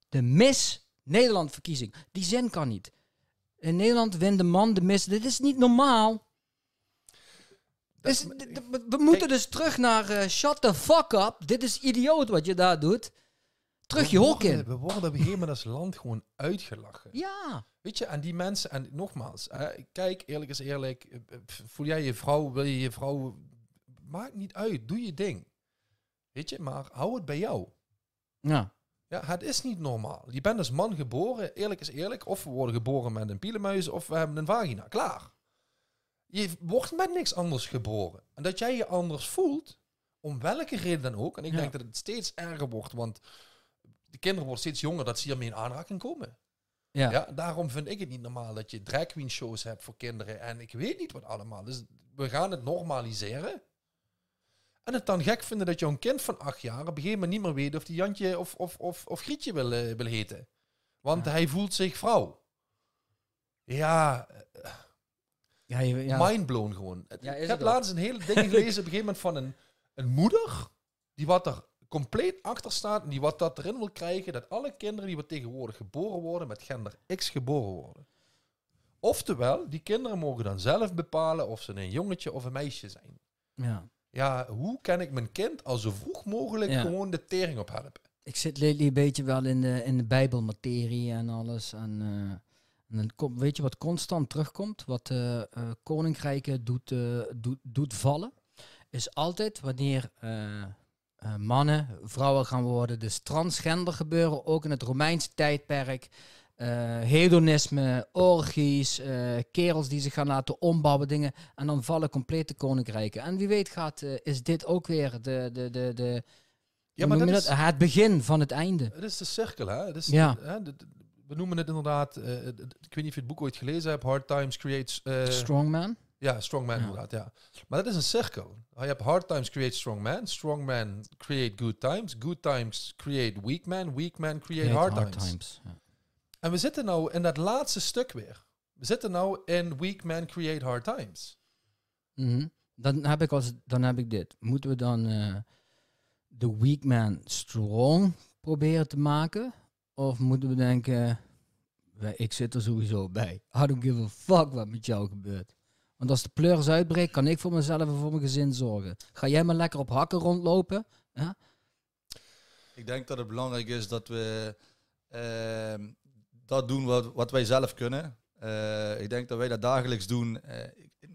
de Miss Nederland verkiezing. Die zin kan niet. In Nederland wint de man de Miss. Dit is niet normaal. We- moeten dus terug naar eh, shut the fuck up. Dit is idioot wat je daar doet. Terug je hok in. We worden op een gegeven moment als land gewoon uitgelachen. Ja. Weet je, en die mensen, en nogmaals, hè, kijk, eerlijk is eerlijk, eh, eh, voel jij je vrouw, wil je je vrouw, maakt niet uit, doe je ding. Weet je, maar hou het bij jou. Ja. Ja, het is niet normaal. Je bent als man geboren, eerlijk is eerlijk, of we worden geboren met een pielenmuis, of we hebben een vagina, klaar. Je wordt met niks anders geboren. En dat jij je anders voelt, om welke reden dan ook, en ik Ja. denk dat het steeds erger wordt, want de kinderen worden steeds jonger, dat ze hiermee in aanraking komen. Ja. Ja, daarom vind ik het niet normaal dat je drag queen shows hebt voor kinderen. En ik weet niet wat allemaal. Dus we gaan het normaliseren. En het dan gek vinden dat jouw kind van acht jaar op een gegeven moment niet meer weet of die Jantje of, of, of, of Grietje wil, eh, wil heten. Want Ja. hij voelt zich vrouw. Ja, Ja, je- ja. mindblown gewoon. Ja, ik heb laatst een hele ding gelezen op een gegeven moment van een, een moeder die wat er compleet achter staat en die wat dat erin wil krijgen dat alle kinderen die wat tegenwoordig geboren worden met gender X geboren worden. Oftewel, die kinderen mogen dan zelf bepalen of ze een jongetje of een meisje zijn. ja. Ja, hoe kan ik mijn kind al zo vroeg mogelijk Ja. gewoon de tering op helpen? Ik zit lately een beetje wel in de, in de bijbelmaterie en alles. En, eh, en dan kom, weet je wat constant terugkomt? Wat eh, eh, koninkrijken doet, doet, doet vallen? Is altijd wanneer eh, eh, mannen vrouwen gaan worden. Dus transgender gebeuren, ook in het Romeinse tijdperk. Eh, hedonisme, orgies, eh, kerels die zich gaan laten ombouwen, dingen. En dan vallen complete koninkrijken. En wie weet gaat, eh, is dit ook weer de, de, de, de, Ja, maar dat je is, dat? het begin van het einde. het is de cirkel, hè? Het is, Ja. hè, de- de- we noemen het inderdaad, ik weet niet of je het boek ooit gelezen hebt, Hard Times Creates... eh, Strongman. Ja, strong man Ja. inderdaad, ja. Maar dat is een cirkel. Je hebt hard times create strong man, strong man create good times, good times create weak man, weak man create hard, times. Ja. En we zitten nou in dat laatste stuk weer. we zitten nou in weak men create hard times. Mhm. dan, heb ik als, dan heb ik dit. Moeten we dan eh, de weak man strong proberen te maken? Of moeten we denken, wij- ik zit er sowieso bij. I don't give a fuck wat met jou gebeurt. Want als de pleuris uitbreekt, kan ik voor mezelf en voor mijn gezin zorgen. Ga jij maar lekker op hakken rondlopen? Ik denk dat het belangrijk is dat we ehm, dat doen wat, wat wij zelf kunnen. Eh, ik denk dat wij dat dagelijks doen. Eh,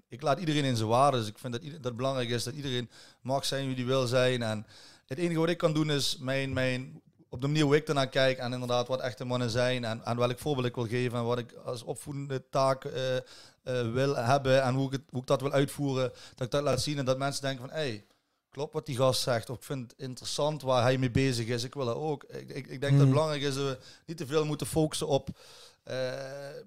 ik, laat iedereen in zijn waarde. Dus ik vind dat, dat het belangrijk is dat iedereen mag zijn wie die wil zijn. En het enige wat ik kan doen is mijn, mijn, op de manier hoe ik ernaar kijk en inderdaad wat echte mannen zijn en, en welk voorbeeld ik wil geven en wat ik als opvoedende taak eh, wil hebben en hoe ik, hoe ik dat wil uitvoeren. Dat ik dat laat zien en dat mensen denken van, hey, klopt wat die gast zegt. Of ik vind het interessant waar hij mee bezig is. Ik wil dat ook. Ik, ik, ik denk dat het belangrijk is dat we niet te veel moeten focussen op eh,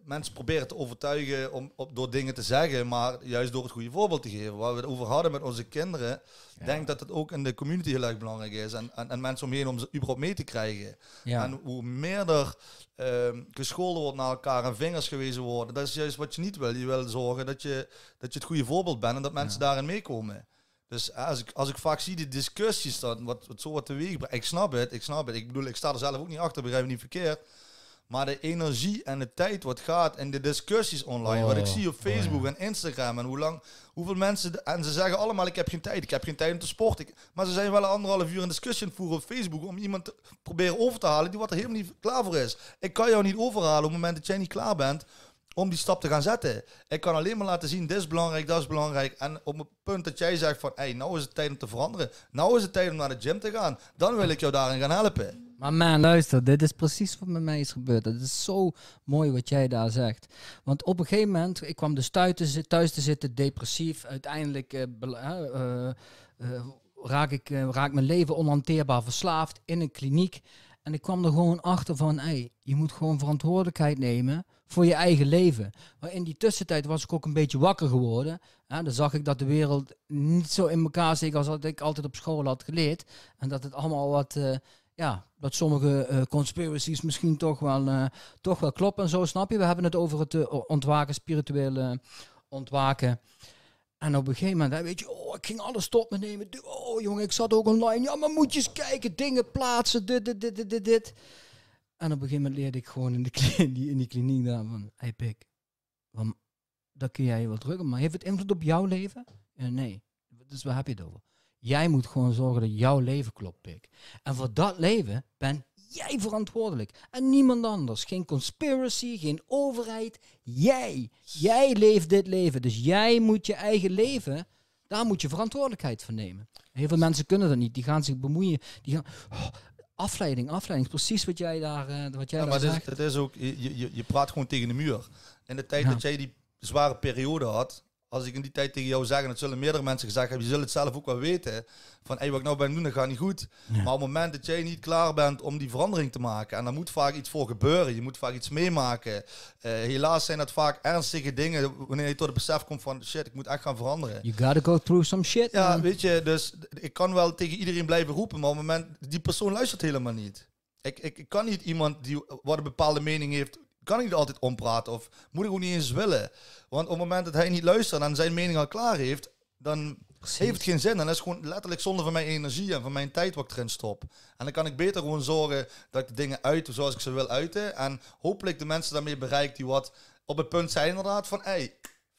mensen proberen te overtuigen om, op, door dingen te zeggen, maar juist door het goede voorbeeld te geven. Waar we het over hadden met onze kinderen, denk dat het ook in de community heel erg belangrijk is. En, en, en mensen omheen om ze überhaupt mee te krijgen. Ja. En hoe meer er ehm, gescholden wordt naar elkaar en vingers gewezen worden, dat is juist wat je niet wil. Je wil zorgen dat je, dat je het goede voorbeeld bent en dat mensen daarin meekomen. Dus als ik, als ik vaak zie die discussies dan, wat, wat zo wat teweeg brengt, ik snap het, ik snap het. Ik bedoel, ik sta er zelf ook niet achter, begrijp me niet verkeerd. Maar de energie en de tijd wat gaat en de discussies online, wat ik Oh, zie op Facebook en Instagram en hoe lang, hoeveel mensen, de- en ze zeggen allemaal ik heb geen tijd, ik heb geen tijd om te sporten. Ik- maar ze zijn wel een anderhalf uur een discussie voeren op Facebook om iemand te proberen over te halen die wat er helemaal niet klaar voor is. Ik kan jou niet overhalen op het moment dat jij niet klaar bent om die stap te gaan zetten. Ik kan alleen maar laten zien, dit is belangrijk, dat is belangrijk. En op het punt dat jij zegt van, hey, nou is het tijd om te veranderen. Nou is het tijd om naar de gym te gaan. Dan wil ik jou daarin gaan helpen. Maar man, luister, dit is precies wat met mij is gebeurd. Het is zo mooi wat jij daar zegt. Want op een gegeven moment, ik kwam dus thuis te, thuis te zitten, depressief. Uiteindelijk eh, eh, eh, raak, ik, mijn leven onhanteerbaar verslaafd in een kliniek. En ik kwam er gewoon achter van, hey, je moet gewoon verantwoordelijkheid nemen voor je eigen leven. Maar in die tussentijd was ik ook een beetje wakker geworden. Hè, dan zag ik dat de wereld niet zo in elkaar steekt als dat ik altijd op school had geleerd. En dat het allemaal wat... eh, ja, dat sommige eh, conspiracies misschien toch wel, eh, toch wel kloppen en zo, snap je? We hebben het over het ontwaken, spirituele ontwaken. En op een gegeven moment, weet je, oh, ik ging alles tot me nemen. Oh, jongen, ik zat ook online. Ja, maar moet je eens kijken, dingen plaatsen, dit, dit, dit, dit, dit. En op een gegeven moment leerde ik gewoon in, de kli- in die, in die kliniek daar van, hey pik, van, dat kun jij je wel drukken, maar heeft het invloed op jouw leven? Nee. Dus waar heb je het over? Jij moet gewoon zorgen dat jouw leven klopt, pik. En voor dat leven ben jij verantwoordelijk. En niemand anders. Geen conspiracy, geen overheid. Jij. Jij leeft dit leven. Dus jij moet je eigen leven, daar moet je verantwoordelijkheid voor nemen. Heel veel mensen kunnen dat niet. Die gaan zich bemoeien. Die gaan, oh, afleiding, afleiding. Precies wat jij daar, eh, wat jij Ja, daar maar het zegt. is, het is ook, je, je, je praat gewoon tegen de muur. In de tijd Ja. dat jij die zware periode had, als ik in die tijd tegen jou zeg, en dat zullen meerdere mensen gezegd hebben, je zult het zelf ook wel weten, van hey, wat ik nou ben doen, dat gaat niet goed. Ja. Maar op het moment dat jij niet klaar bent om die verandering te maken, en daar moet vaak iets voor gebeuren, je moet vaak iets meemaken. Eh, helaas zijn dat vaak ernstige dingen, wanneer je tot het besef komt van shit, ik moet echt gaan veranderen. You gotta go through some shit. Ja, man. weet je, dus ik kan wel tegen iedereen blijven roepen, maar op het moment, die persoon luistert helemaal niet. Ik, ik, ik kan niet iemand die wat een bepaalde mening heeft, kan ik niet altijd ompraten of moet ik ook niet eens willen. Want op het moment dat hij niet luistert en zijn mening al klaar heeft, dan Precies. heeft het geen zin. Dat is gewoon letterlijk zonde van mijn energie en van mijn tijd wat ik erin stop. En dan kan ik beter gewoon zorgen dat ik de dingen uit zoals ik ze wil uiten. En hopelijk de mensen daarmee bereik die wat op het punt zijn inderdaad van, hey,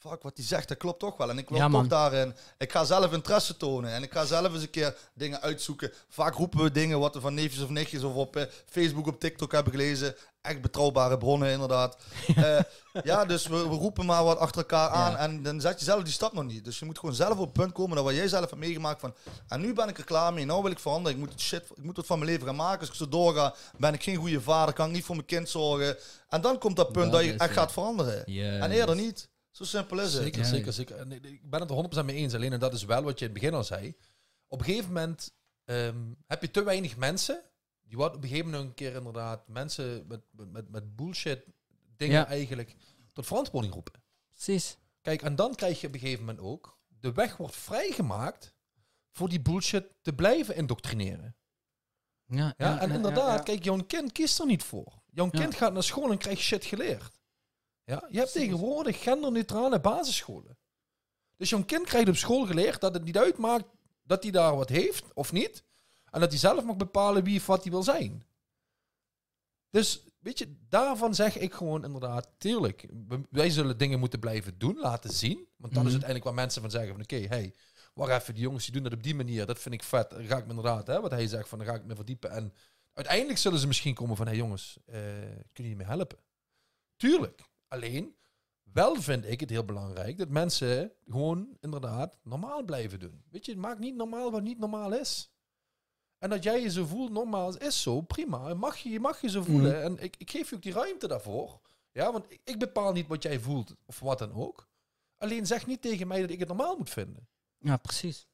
fuck, wat die zegt, dat klopt toch wel. En ik wil Ja, toch daarin, ik ga zelf interesse tonen. En ik ga zelf eens een keer dingen uitzoeken. Vaak roepen we dingen wat we van neefjes of nichtjes of op eh, Facebook, op TikTok hebben gelezen. Echt betrouwbare bronnen, inderdaad. ja, ja dus we, we roepen maar wat achter elkaar aan. Ja. En dan zet je zelf die stap nog niet. Dus je moet gewoon zelf op het punt komen dat wat jij zelf hebt meegemaakt van... En nu ben ik er klaar mee. Nou wil ik veranderen. Ik moet, shit, ik moet wat van mijn leven gaan maken. Als ik zo doorga, ben ik geen goede vader. Kan ik niet voor mijn kind zorgen. En dan komt dat punt Dat dat, je echt gaat veranderen. Yes. En eerder niet. Zo simpel is het. Zeker, Ja, zeker, ja. zeker. En ik- ben het er 100% mee eens. Alleen, en dat is wel wat je in het begin al zei. Op een gegeven moment ehm, heb je te weinig mensen. Die wat op een gegeven moment een keer inderdaad mensen met, met, met, bullshit dingen Ja. eigenlijk tot verantwoording roepen. Precies. Kijk, en dan krijg je op een gegeven moment ook... De weg wordt vrijgemaakt voor die bullshit te blijven indoctrineren. Ja, Ja, en inderdaad, ja. kijk, jouw kind kiest er niet voor. Jouw Ja. kind gaat naar school en krijgt shit geleerd. Ja? Je hebt tegenwoordig genderneutrale basisscholen. Dus jouw kind krijgt op school geleerd dat het niet uitmaakt dat hij daar wat heeft of niet. En dat hij zelf mag bepalen wie of wat hij wil zijn. Dus weet je, daarvan zeg ik gewoon inderdaad, tuurlijk, wij zullen dingen moeten blijven doen, laten zien. Want dat is Mhm. uiteindelijk waar mensen van zeggen van oké, hey, wacht even, die jongens die doen dat op die manier, dat vind ik vet. Dan ga ik me inderdaad, hè, wat hij zegt, van dan ga ik me verdiepen. En uiteindelijk zullen ze misschien komen van, hé hey jongens, eh kun je me helpen? Tuurlijk. Alleen, wel vind ik het heel belangrijk dat mensen gewoon inderdaad normaal blijven doen. Weet je, maak niet normaal wat niet normaal is. En dat jij je zo voelt, normaal is zo, prima. Mag je, je mag je zo voelen. Mhm. En ik, ik geef je ook die ruimte daarvoor. Ja, want ik, ik bepaal niet wat jij voelt of wat dan ook. Alleen zeg niet tegen mij dat ik het normaal moet vinden. Ja, precies.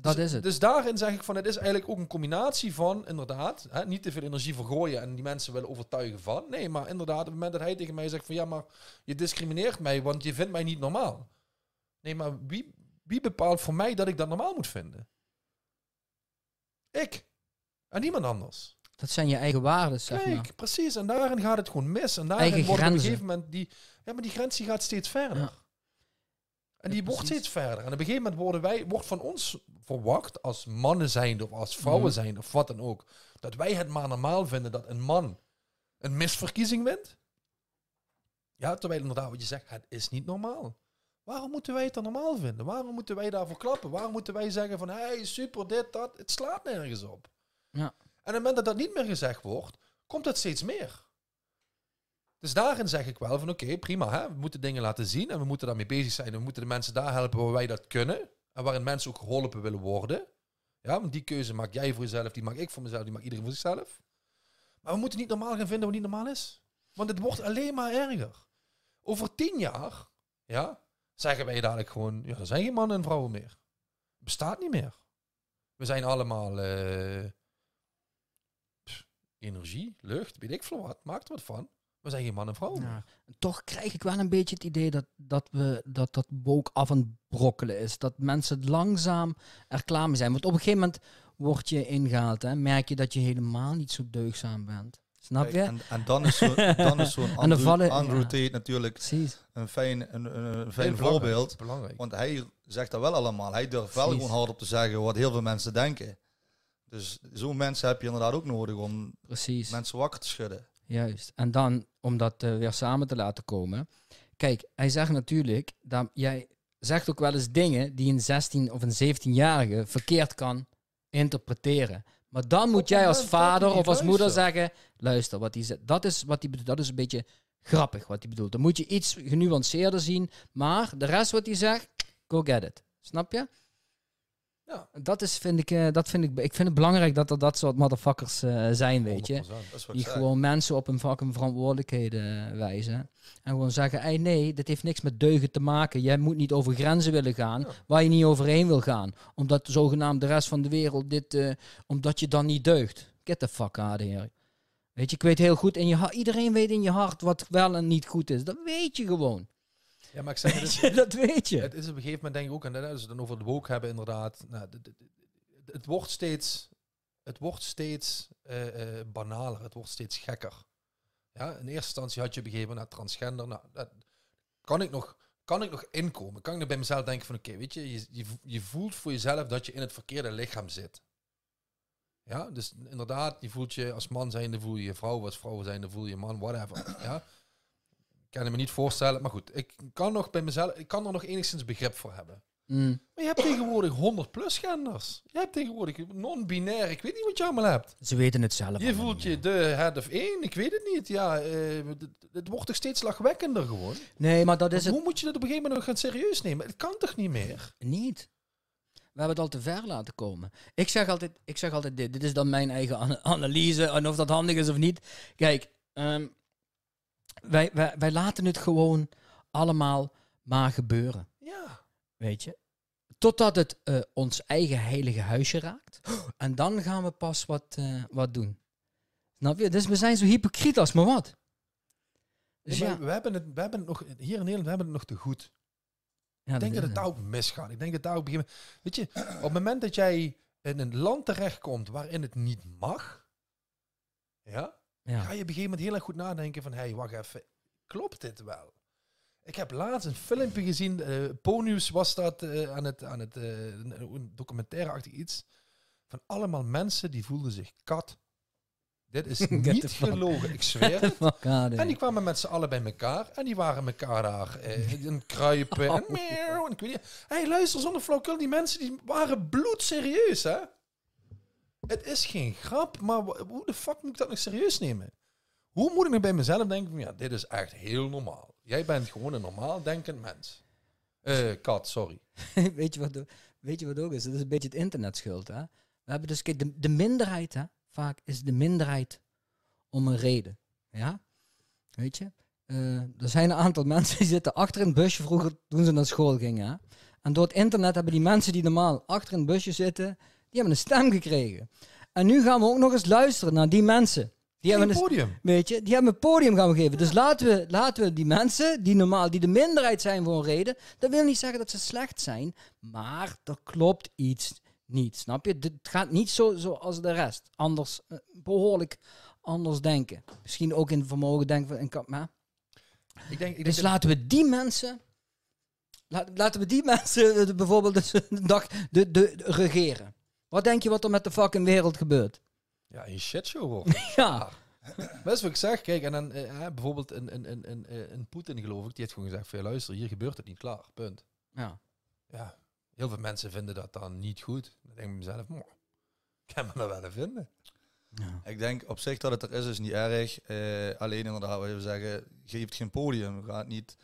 Dat dus, is het. Dus daarin zeg ik van, het is eigenlijk ook een combinatie van, inderdaad, hè, niet te veel energie vergooien en die mensen willen overtuigen van. Nee, maar inderdaad, op het moment dat hij tegen mij zegt van, ja, maar je discrimineert mij, want je vindt mij niet normaal. Nee, maar wie, wie bepaalt voor mij dat ik dat normaal moet vinden? Ik. En niemand anders. Dat zijn je eigen waarden, zeg Kijk, maar. precies. En daarin gaat het gewoon mis. En daarin Eigen wordt op een gegeven moment die... Ja, maar die grens die gaat steeds verder. Ja. En die wordt steeds verder. En op een gegeven moment worden wij, wordt van ons verwacht, als mannen zijnde of als vrouwen Mhm. zijnde of wat dan ook, dat wij het maar normaal vinden dat een man een misverkiezing wint. Ja, terwijl inderdaad wat je zegt, het is niet normaal. Waarom moeten wij het dan normaal vinden? Waarom moeten wij daarvoor klappen? Waarom moeten wij zeggen van, hey, super, dit, dat. Het slaat nergens op. Ja. En op het moment dat dat niet meer gezegd wordt, komt het steeds meer. Dus daarin zeg ik wel van oké, prima. Hè? We moeten dingen laten zien en we moeten daarmee bezig zijn. We moeten de mensen daar helpen waar wij dat kunnen. En waarin mensen ook geholpen willen worden. Ja, want die keuze maak jij voor jezelf, die maak ik voor mezelf, die maakt iedereen voor zichzelf. Maar we moeten niet normaal gaan vinden wat niet normaal is. Want het wordt alleen maar erger. Over tien jaar, ja, zeggen wij dadelijk gewoon, ja, er zijn geen mannen en vrouwen meer. Bestaat niet meer. We zijn allemaal eh, energie, lucht, weet ik veel wat. Maakt er wat van. We zijn geen man en vrouw. Ja. Toch krijg ik wel een beetje het idee dat dat, we, dat, dat woke af aan het brokkelen is. Dat mensen langzaam er klaar mee zijn. Want op een gegeven moment word je ingehaald. Hè, merk je dat je helemaal niet zo deugzaam bent. Snap je? En, en dan is zo- dan is zo'n dan Andrew, vallen- Andrew ja. Tate natuurlijk Precies. een fijn, een, een, fijn belangrijk, voorbeeld. Belangrijk. Want hij zegt dat wel allemaal. Hij durft wel Precies. gewoon hard op te zeggen wat heel veel mensen denken. Dus zo'n mensen heb je inderdaad ook nodig om Precies. mensen wakker te schudden. Juist. En dan, om dat eh, weer samen te laten komen. Kijk, hij zegt natuurlijk, dat jij zegt ook wel eens dingen die een 16 of een 17-jarige verkeerd kan interpreteren. Maar dan moet jij als vader of als moeder zeggen, luister, wat hij zegt, dat is wat hij bedoelt. Dat is een beetje grappig wat hij bedoelt. Dan moet je iets genuanceerder zien, maar de rest wat hij zegt, go get it. Snap je? Ja. Dat is, vind ik, eh, dat vind ik, ik vind het belangrijk dat er dat soort motherfuckers eh, zijn, weet je. 100%. Dat is wat Die gewoon mensen op hun fucking verantwoordelijkheden eh, wijzen. En gewoon zeggen, hey, nee, dit heeft niks met deugen te maken. Jij moet niet over grenzen willen gaan Ja. waar je niet overheen wil gaan. Omdat zogenaamd de rest van de wereld dit, omdat je dan niet deugt. Get the fuck out here. Weet je, ik weet heel goed, in je iedereen weet in je hart wat wel en niet goed is. Dat weet je gewoon. Ja, maar ik zeg, dat weet je. het is op een gegeven moment denk ik ook, en dat is het dan over de woke hebben inderdaad. Nou, het wordt steeds, het wordt steeds eh, eh, banaler, het wordt steeds gekker. Ja, in eerste instantie had je op een gegeven moment nou, transgender. Nou, dat kan ik nog, kan ik nog inkomen? Kan ik nog bij mezelf denken van, oké, weet je, je, je, vo- je voelt voor jezelf dat je in het verkeerde lichaam zit. Ja, dus inderdaad, je voelt je als man zijnde voel je je vrouw, als vrouw zijnde voel je je man, whatever. Ja. Kan het me niet voorstellen, maar goed, ik kan nog bij mezelf, ik kan er nog enigszins begrip voor hebben. Mm. Maar je hebt tegenwoordig 100 plus genders. Je hebt tegenwoordig non-binair, ik weet niet wat je allemaal hebt. Ze weten het zelf. Je voelt je de head of één, ik weet het niet. Ja, eh, het, wordt toch steeds lachwekkender gewoon. Nee, maar dat is het Hoe moet je dat op een gegeven moment nog gaan serieus nemen? Het kan toch niet meer? Niet. We hebben het al te ver laten komen. Ik zeg altijd, ik zeg altijd dit. Dit is dan mijn eigen ana- analyse. En of dat handig is of niet. Kijk, ehm, wij, wij, wij laten het gewoon allemaal maar gebeuren. Ja. Weet je? Totdat het eh, ons eigen heilige huisje raakt. En dan gaan we pas wat, eh, wat doen. Snap je? Dus we zijn zo hypocriet als maar wat. Dus Nee, ja, maar we, hebben het, we hebben het nog, hier in Nederland we hebben het nog te goed. ja, ik denk dat het daar ook misgaat. Ik denk dat daar ook begin. Weet je, op het moment dat jij in een land terechtkomt waarin het niet mag, ja, Ja. ga je op een gegeven moment heel erg goed nadenken van, hé, hey, wacht even, klopt dit wel? Ik heb laatst een filmpje gezien. eh Ponius was dat eh, aan het, aan het eh, een, een documentaire-achtig iets. Van allemaal mensen die voelden zich kat. Dit is niet gelogen, ik zweer het. En die kwamen met z'n allen bij elkaar. En die waren elkaar daar eh, kruipen. En, meeuw, en ik weet niet. Hé, hey, luister, zonder flauwkul. Die mensen die waren bloedserieus, hè? Het is geen grap, maar hoe de fuck moet ik dat nog serieus nemen? Hoe moet ik nu bij mezelf denken van, ja, dit is echt heel normaal. Jij bent gewoon een normaal denkend mens. Eh, kat, sorry. weet, je wat, weet je wat ook is? Dat is een beetje het internet schuld. Hè? We hebben dus, kijk, de, de minderheid, hè? vaak is de minderheid om een reden. Ja? Weet je? Eh, er zijn een aantal mensen die zitten achter een busje vroeger toen ze naar school gingen. Hè? En door het internet hebben die mensen die normaal achter een busje zitten, die hebben een stem gekregen. En nu gaan we ook nog eens luisteren naar die mensen. Die hebben een, podium. Weet je, die hebben een podium gaan we geven. Dus laten we, laten we die mensen, die normaal, die de minderheid zijn voor een reden, dat wil niet zeggen dat ze slecht zijn, maar er klopt iets niet. Snap je? Het gaat niet zo zoals de rest. Anders, eh, behoorlijk anders denken. Misschien ook in vermogen denken van, maar. Ik denk, ik Dus laten we die mensen, la- laten we die mensen eh, de- bijvoorbeeld dus een dag de, de, de- regeren. Wat denk je wat er met de fucking wereld gebeurt? ja, een shitshow wordt. Ja. Dat is wat ik zeg. Kijk, en dan eh, bijvoorbeeld een, een, een, een, eh, een Poetin, geloof ik, die heeft gewoon gezegd: van, luister, hier gebeurt het niet, klaar, punt. ja. Ja, heel veel mensen vinden dat dan niet goed. Dan denk ik mezelf: "Moh, ik kan me dat wel even vinden. ja. Ik denk op zich dat het er is, is niet erg. Eh, alleen inderdaad, wat je zeggen, geef het geen podium. Ga het niet,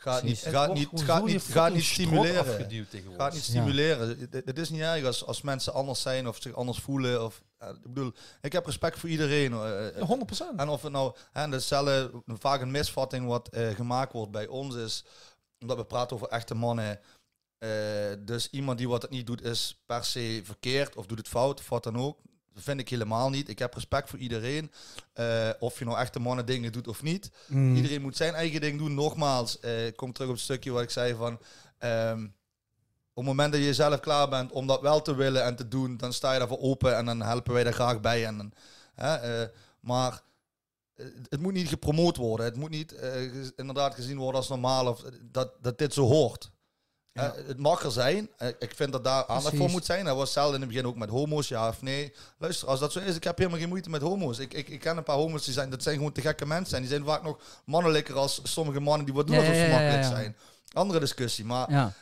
ga het niet, Precies. ga het niet, ga het niet, ga het niet stimuleren. Ga het niet stimuleren. Het, is niet erg als, als mensen anders zijn of zich anders voelen. Of, eh, ik bedoel, ik heb respect voor iedereen. eh, eh, 100%. En of het nou, en vaak een misvatting wat eh, gemaakt wordt bij ons is, omdat we praten over echte mannen. eh, dus iemand die wat het niet doet is per se verkeerd of doet het fout of wat dan ook. Dat vind ik helemaal niet. Ik heb respect voor iedereen. eh, of je nou echte mannen dingen doet of niet. Mm. Iedereen moet zijn eigen ding doen. Nogmaals, eh, ik kom terug op het stukje wat ik zei van... ehm, op het moment dat je zelf klaar bent om dat wel te willen en te doen, dan sta je daarvoor open en dan helpen wij daar graag bij. En, dan, hè, eh, maar het moet niet gepromoot worden. Het moet niet inderdaad gezien worden als normaal of dat, dat dit zo hoort. Ja. Eh, het mag er zijn. Eh, ik vind dat daar aandacht voor moet zijn. Dat was zelden in het begin ook met homo's, ja of nee. Luister, als dat zo is, ik heb helemaal geen moeite met homo's. Ik, ik, ik ken een paar homo's die zijn, dat zijn gewoon te gekke mensen. En die zijn vaak nog mannelijker als sommige mannen die wat doen Ja, alsof ze makkelijk zijn. Andere discussie, maar Ja.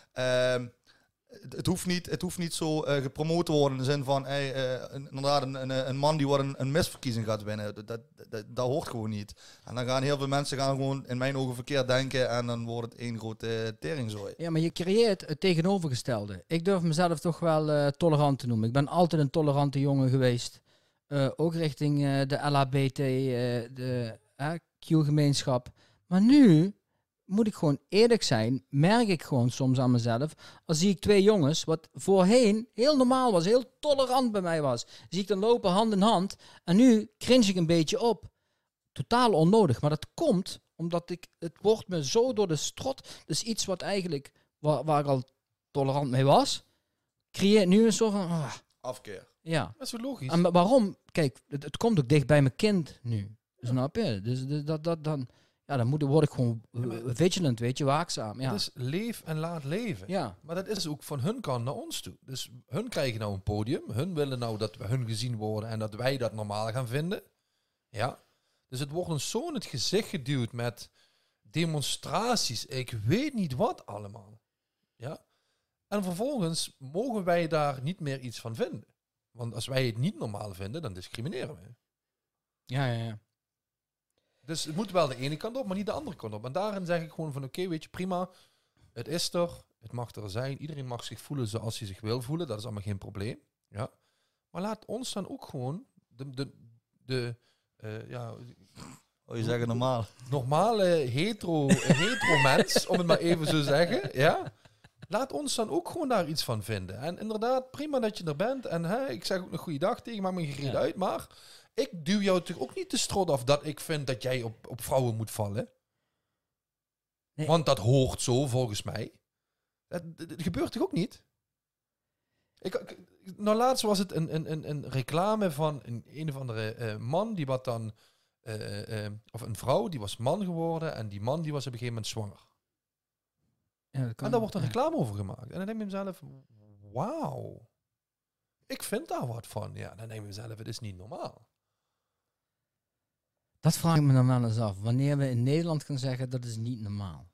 Het, hoeft niet, het hoeft niet zo eh, gepromoot te worden in de zin van, eh, inderdaad, een, een, een man die wat een, een misverkiezing gaat winnen. Dat, dat, dat, hoort gewoon niet. En dan gaan heel veel mensen gaan gewoon in mijn ogen verkeerd denken en dan wordt het één grote uh, teringzooi. Ja, maar je creëert het tegenovergestelde. Ik durf mezelf toch wel eh, tolerant te noemen. Ik ben altijd een tolerante jongen geweest. Eh, ook richting eh, de LHBT, eh, de eh, Q-gemeenschap. Maar nu moet ik gewoon eerlijk zijn, merk ik gewoon soms aan mezelf. Als zie ik twee jongens, wat voorheen heel normaal was, heel tolerant bij mij was. Zie ik dan lopen hand in hand. En nu cringe ik een beetje op. Totaal onnodig. Maar dat komt omdat ik, het wordt me zo door de strot. Dus iets wat eigenlijk, waar, waar ik al tolerant mee was, creëert nu een soort van, ah, Afkeer. ja. Dat is zo logisch. En wa- waarom? Kijk, het, het komt ook dicht bij mijn kind nu. Snap je? Dus, dus dat, dat, dan, ja, dan moet, word ik gewoon Ja, vigilant, weet je, waakzaam. Ja. Het is leef en laat leven. ja. Maar dat is ook van hun kant naar ons toe. Dus hun krijgen nou een podium. Hun willen nou dat we hun gezien worden en dat wij dat normaal gaan vinden. Ja. Dus het wordt ons zo in het gezicht geduwd met demonstraties. Ik weet niet wat allemaal. Ja. En vervolgens mogen wij daar niet meer iets van vinden. Want als wij het niet normaal vinden, dan discrimineren we. Ja, ja, ja. Dus het moet wel de ene kant op, maar niet de andere kant op. En daarin zeg ik gewoon van oké, weet je, prima. Het is er. Het mag er zijn. Iedereen mag zich voelen zoals hij zich wil voelen. Dat is allemaal geen probleem. Ja. Maar laat ons dan ook gewoon de, de, de eh, ja, Oh, je zeggen normaal. normale hetero, hetero mens, om het maar even zo te zeggen. Ja. Laat ons dan ook gewoon daar iets van vinden. En inderdaad, prima dat je er bent. En hè, ik zeg ook een goede dag tegen, maakt me geen Ja. uit. Maar ik duw jou natuurlijk ook niet de strot af dat ik vind dat jij op, op vrouwen moet vallen. Nee. Want dat hoort zo, volgens mij. Dat, dat- dat gebeurt toch ook niet? Ik, ik- nou, laatst was het een, een, een, een reclame van een, een of andere eh, man die wat dan... eh, eh, of een vrouw die was man geworden en die man die was op een gegeven moment zwanger. Ja, dat kan. En daar wordt een Ja. reclame over gemaakt. En dan denk ik bij mezelf, wauw. Ik vind daar wat van. Ja, dan denk ik bij mezelf, het is niet normaal. Dat vraag ik me dan wel eens af. Wanneer we in Nederland kunnen zeggen dat is niet normaal.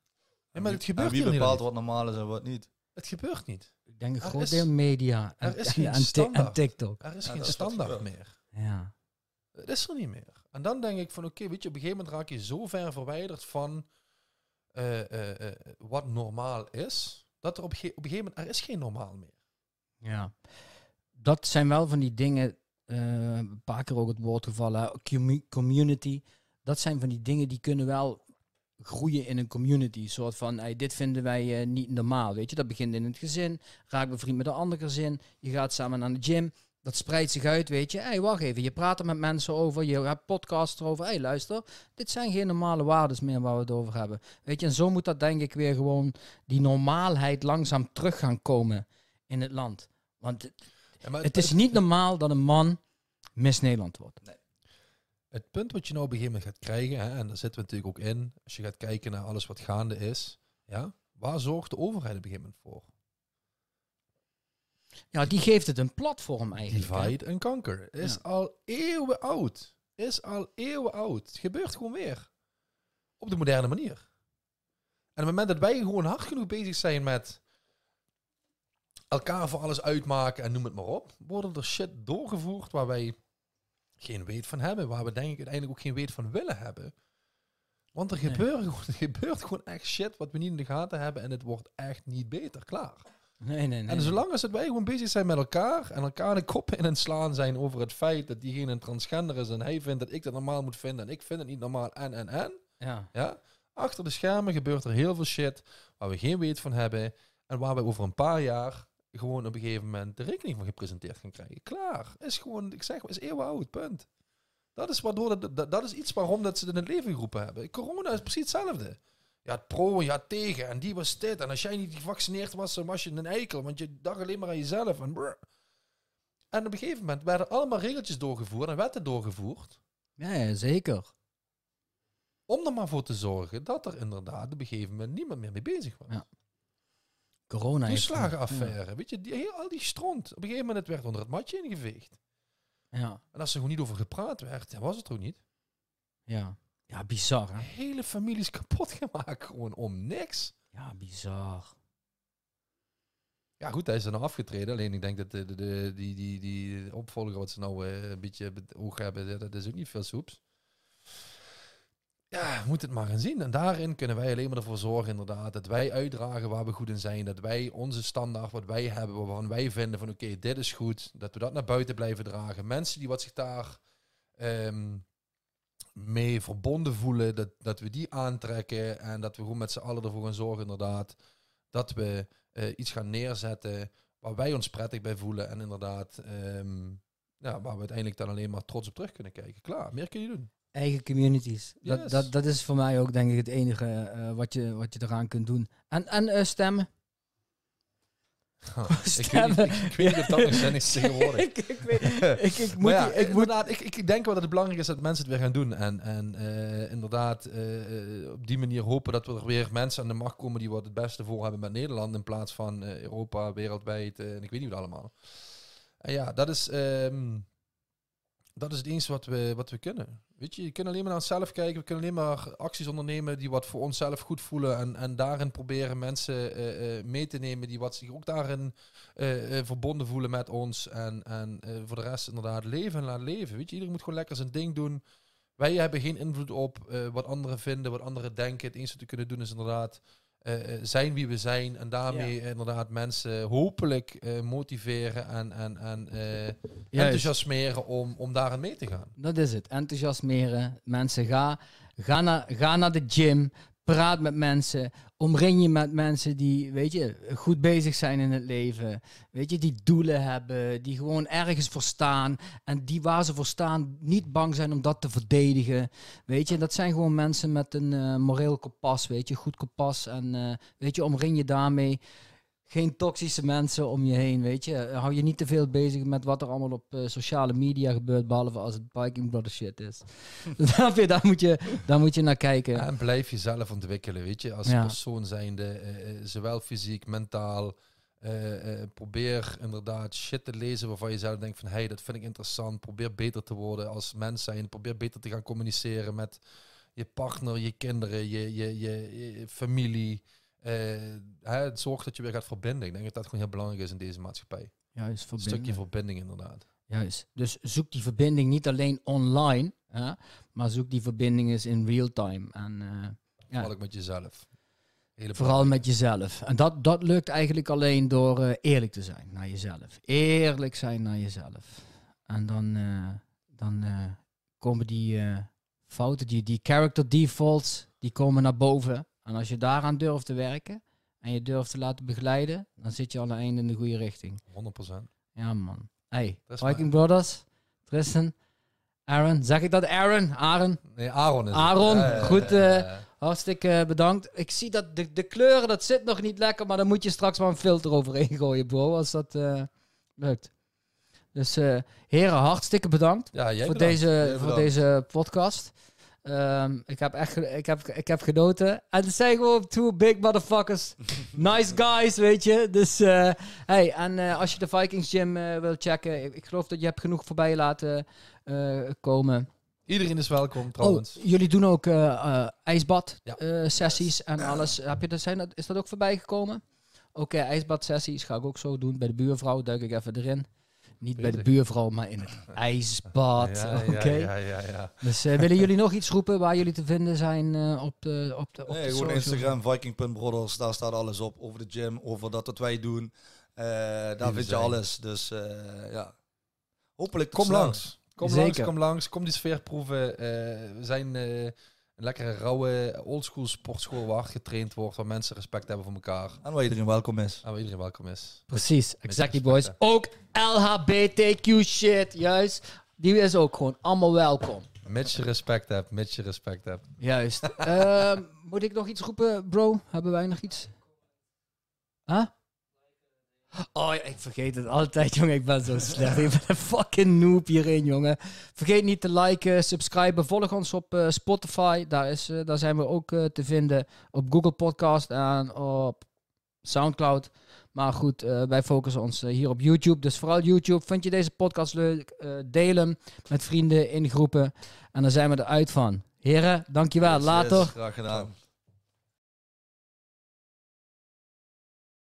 Ja, maar het En gebeurt wie hier bepaalt wat normaal is en wat niet? Het gebeurt niet. Ik denk een Er groot is- deel media en, er is en- geen en, en. TikTok. Er is Ja, geen standaard meer. Ja. Het is er niet meer. En dan denk ik van, oké, weet je, op een gegeven moment raak je zo ver verwijderd van eh, eh, eh, wat normaal is, dat er op, op een gegeven moment, er is geen normaal meer. Ja. Dat zijn wel van die dingen, eh, een paar keer ook het woord gevallen, community. Dat zijn van die dingen die kunnen wel groeien in een community. Een soort van, hey, dit vinden wij eh, niet normaal, weet je. Dat begint in het gezin, raak bevriend met een ander gezin. Je gaat samen naar de gym, dat spreidt zich uit, weet je. Hey, wacht even, je praat er met mensen over, je hebt podcasts erover. Hé, hey, luister, dit zijn geen normale waarden meer waar we het over hebben. Weet je, en zo moet dat denk ik weer gewoon, die normaalheid langzaam terug gaan komen in het land. Want maar het is niet normaal dat een man Miss Nederland wordt. Het punt wat je nou op een gegeven moment gaat krijgen, hè, en daar zitten we natuurlijk ook in, als je gaat kijken naar alles wat gaande is, ja, waar zorgt de overheid op een gegeven moment voor? Ja, die geeft het een platform eigenlijk. Divide en conquer. Is Ja. al eeuwen oud. Is al eeuwen oud. Het gebeurt gewoon weer. Op de moderne manier. En op het moment dat wij gewoon hard genoeg bezig zijn met elkaar voor alles uitmaken en noem het maar op, worden er shit doorgevoerd waar wij geen weet van hebben. Waar we denk ik uiteindelijk ook geen weet van willen hebben. Want er, Nee. gebeuren, gewoon- er gebeurt gewoon echt shit wat we niet in de gaten hebben en het wordt echt niet beter. Klaar. Nee, nee, nee. En zolang als het wij gewoon bezig zijn met elkaar en elkaar de kop in het slaan zijn over het feit dat diegene een transgender is en hij vindt dat ik dat normaal moet vinden en ik vind het niet normaal en en en. Ja. Ja? Achter de schermen gebeurt er heel veel shit waar we geen weet van hebben en waar we over een paar jaar gewoon op een gegeven moment de rekening van gepresenteerd gaan krijgen. Klaar. Is gewoon, ik zeg, is eeuwen oud, punt. Dat is, waardoor dat, dat, dat is iets waarom dat ze het in het leven geroepen hebben. Corona is precies hetzelfde. Ja, het pro en ja, tegen. En die was dit. En als jij niet gevaccineerd was, dan was je een eikel. Want je dacht alleen maar aan jezelf. En, en op een gegeven moment werden allemaal regeltjes doorgevoerd en wetten doorgevoerd. Ja, ja, zeker. Om er maar voor te zorgen dat er inderdaad op een gegeven moment niemand meer mee bezig was. Ja. Corona. Toeslagenaffaire. Weet je, die, heel, al die stront. Op een gegeven moment werd onder het matje ingeveegd. Ja, ja. En als er gewoon niet over gepraat werd, dan was het er ook niet. Ja, ja bizar hè. Hele families kapot gemaakt gewoon om niks. Ja, bizar. Ja, goed, hij is er nou afgetreden. Alleen ik denk dat de, de, de- die, die, die opvolger wat ze nou eh, een beetje oog hebben, ja, dat is ook niet veel soeps. Ja, we moeten het maar gaan zien. En daarin kunnen wij alleen maar ervoor zorgen, inderdaad, dat wij uitdragen waar we goed in zijn. Dat wij onze standaard, wat wij hebben, waarvan wij vinden van oké, dit is goed. Dat we dat naar buiten blijven dragen. Mensen die wat zich daar ehm, mee verbonden voelen, dat, dat we die aantrekken. En dat we gewoon met z'n allen ervoor gaan zorgen, inderdaad, dat we eh, iets gaan neerzetten waar wij ons prettig bij voelen. En inderdaad, ja, waar we uiteindelijk dan alleen maar trots op terug kunnen kijken. Klaar, meer kun je doen. Eigen communities. Dat, Yes. dat, dat is voor mij ook denk ik het enige eh, wat, je, wat je eraan kunt doen. En, en eh, stemmen. ik, weet niet, ik, ik weet niet of dat nog zin is tegenwoordig. ik, ik, weet, ik, ik moet, ja, ik moet inderdaad, ik, ik, denk wel dat het belangrijk is dat mensen het weer gaan doen. En, en eh, inderdaad, eh, eh, op die manier hopen dat er weer mensen aan de macht komen die wat het beste voor hebben met Nederland. In plaats van eh, Europa, wereldwijd eh, en ik weet niet wat allemaal. En ja, dat is, ehm, dat is het eens wat we, wat we kunnen. Weet je, je kunt alleen maar naar onszelf kijken. We kunnen alleen maar acties ondernemen die wat voor onszelf goed voelen. En, en daarin proberen mensen eh, eh, mee te nemen die wat zich ook daarin eh, verbonden voelen met ons. En, en voor de rest inderdaad leven en laten leven. Weet je, iedereen moet gewoon lekker zijn ding doen. Wij hebben geen invloed op wat anderen vinden, wat anderen denken. Het enige wat we kunnen doen is inderdaad eh, eh, zijn wie we zijn. En daarmee inderdaad mensen hopelijk eh, motiveren en, en, en enthousiasmeren om, om daarin mee te gaan. Dat is het. Enthousiasmeren. Mensen, ga, ga, naar, ga naar de gym. Praat met mensen. Omring je met mensen die, weet je, goed bezig zijn in het leven. Weet je, die doelen hebben. Die gewoon ergens voor staan. En die waar ze voor staan, niet bang zijn om dat te verdedigen. Weet je, dat zijn gewoon mensen met een eh, moreel kompas. Weet je, goed kompas. En eh, weet je, omring je daarmee. Geen toxische mensen om je heen, weet je. Hou je niet te veel bezig met wat er allemaal op eh, sociale media gebeurt, behalve als het Viking Brother shit is. Snap je? Daar moet je, daar moet je naar kijken. En blijf jezelf ontwikkelen, weet je. Als Ja. persoon zijnde, eh, eh, zowel fysiek, mentaal. eh, eh, probeer inderdaad shit te lezen waarvan je zelf denkt van... hey, dat vind ik interessant. Probeer beter te worden als mens zijn. Probeer beter te gaan communiceren met je partner, je kinderen, je, je, je, je familie. Eh, hè, zorg dat je weer gaat verbinden. Ik denk dat dat gewoon heel belangrijk is in deze maatschappij. Juist, Een stukje verbinding inderdaad. Juist. Dus zoek die verbinding niet alleen online, hè, maar zoek die verbinding eens in real time. En eh, ja, Vooral ook met jezelf. Hele vooral met jezelf. En dat, dat lukt eigenlijk alleen door eh, eerlijk te zijn naar jezelf. Eerlijk zijn naar jezelf. En dan, dan komen die fouten, die, die character defaults, die komen naar boven. En als je daaraan durft te werken en je durft te laten begeleiden, dan zit je al aan eind in de goede richting. 100%. Ja, man. Hey, Viking Brothers, Tristan, Aaron. Zeg ik dat Aaron? Aaron, Nee, Aaron is het. Aaron, Ja, ja, ja, goed, hartstikke bedankt. Ik zie dat de, de kleuren, dat zit nog niet lekker, maar dan moet je straks maar een filter overheen gooien, bro, als dat eh, lukt. Dus eh, heren, hartstikke bedankt voor, bedankt. deze, voor deze podcast. Ehm, ik heb echt ik heb, ik heb genoten. En het zijn gewoon two big motherfuckers. nice guys, weet je. Dus, eh, hey, en eh, als je de Vikings Gym eh, wil checken, ik, ik geloof dat je hebt genoeg voorbij laten komen. Iedereen is welkom trouwens. Oh, jullie doen ook ijsbad Ja. sessies en alles. Heb je dat, zijn dat, is dat ook voorbij gekomen? Oké, ijsbad sessies ga ik ook zo doen. Bij de buurvrouw duik ik even erin. Niet bij de buurvrouw, maar in het ijsbad. ja, Oké. ja, ja, ja, ja. Dus eh, willen jullie nog iets roepen waar jullie te vinden zijn eh, op de op de op Nee, de gewoon? Instagram, Viking.brothers. Daar staat alles op. Over de gym, over dat wat wij doen. Eh, daar vind je alles. Dus eh, ja. Hopelijk Kom langs. Kom Zeker. langs, kom langs. Kom die sfeer proeven. Eh, we zijn eh, een lekkere, rauwe, oldschool sportschool waar hard getraind wordt. Waar mensen respect hebben voor elkaar. En waar iedereen welkom is. En waar iedereen welkom is. Precies, exactly boys. hè. Ook LHBTQ shit, juist. Die is ook gewoon allemaal welkom. Mits je respect hebt, mits je respect hebt. Juist. Ehm, moet ik nog iets roepen, bro? Hebben wij nog iets? Huh? Oh, ik vergeet het altijd, jongen. Ik ben zo slecht. ik ben een fucking noob hierin, jongen. Vergeet niet te liken, subscriben. Volg ons op eh, Spotify. Daar, is, eh, daar zijn we ook eh, te vinden. Op Google Podcast en op Soundcloud. Maar goed, wij focussen ons hier op YouTube. Dus vooral YouTube. Vind je deze podcast leuk? Deel hem met vrienden in groepen. En dan zijn we eruit van. Heren, dankjewel. Yes, Later. yes, graag gedaan.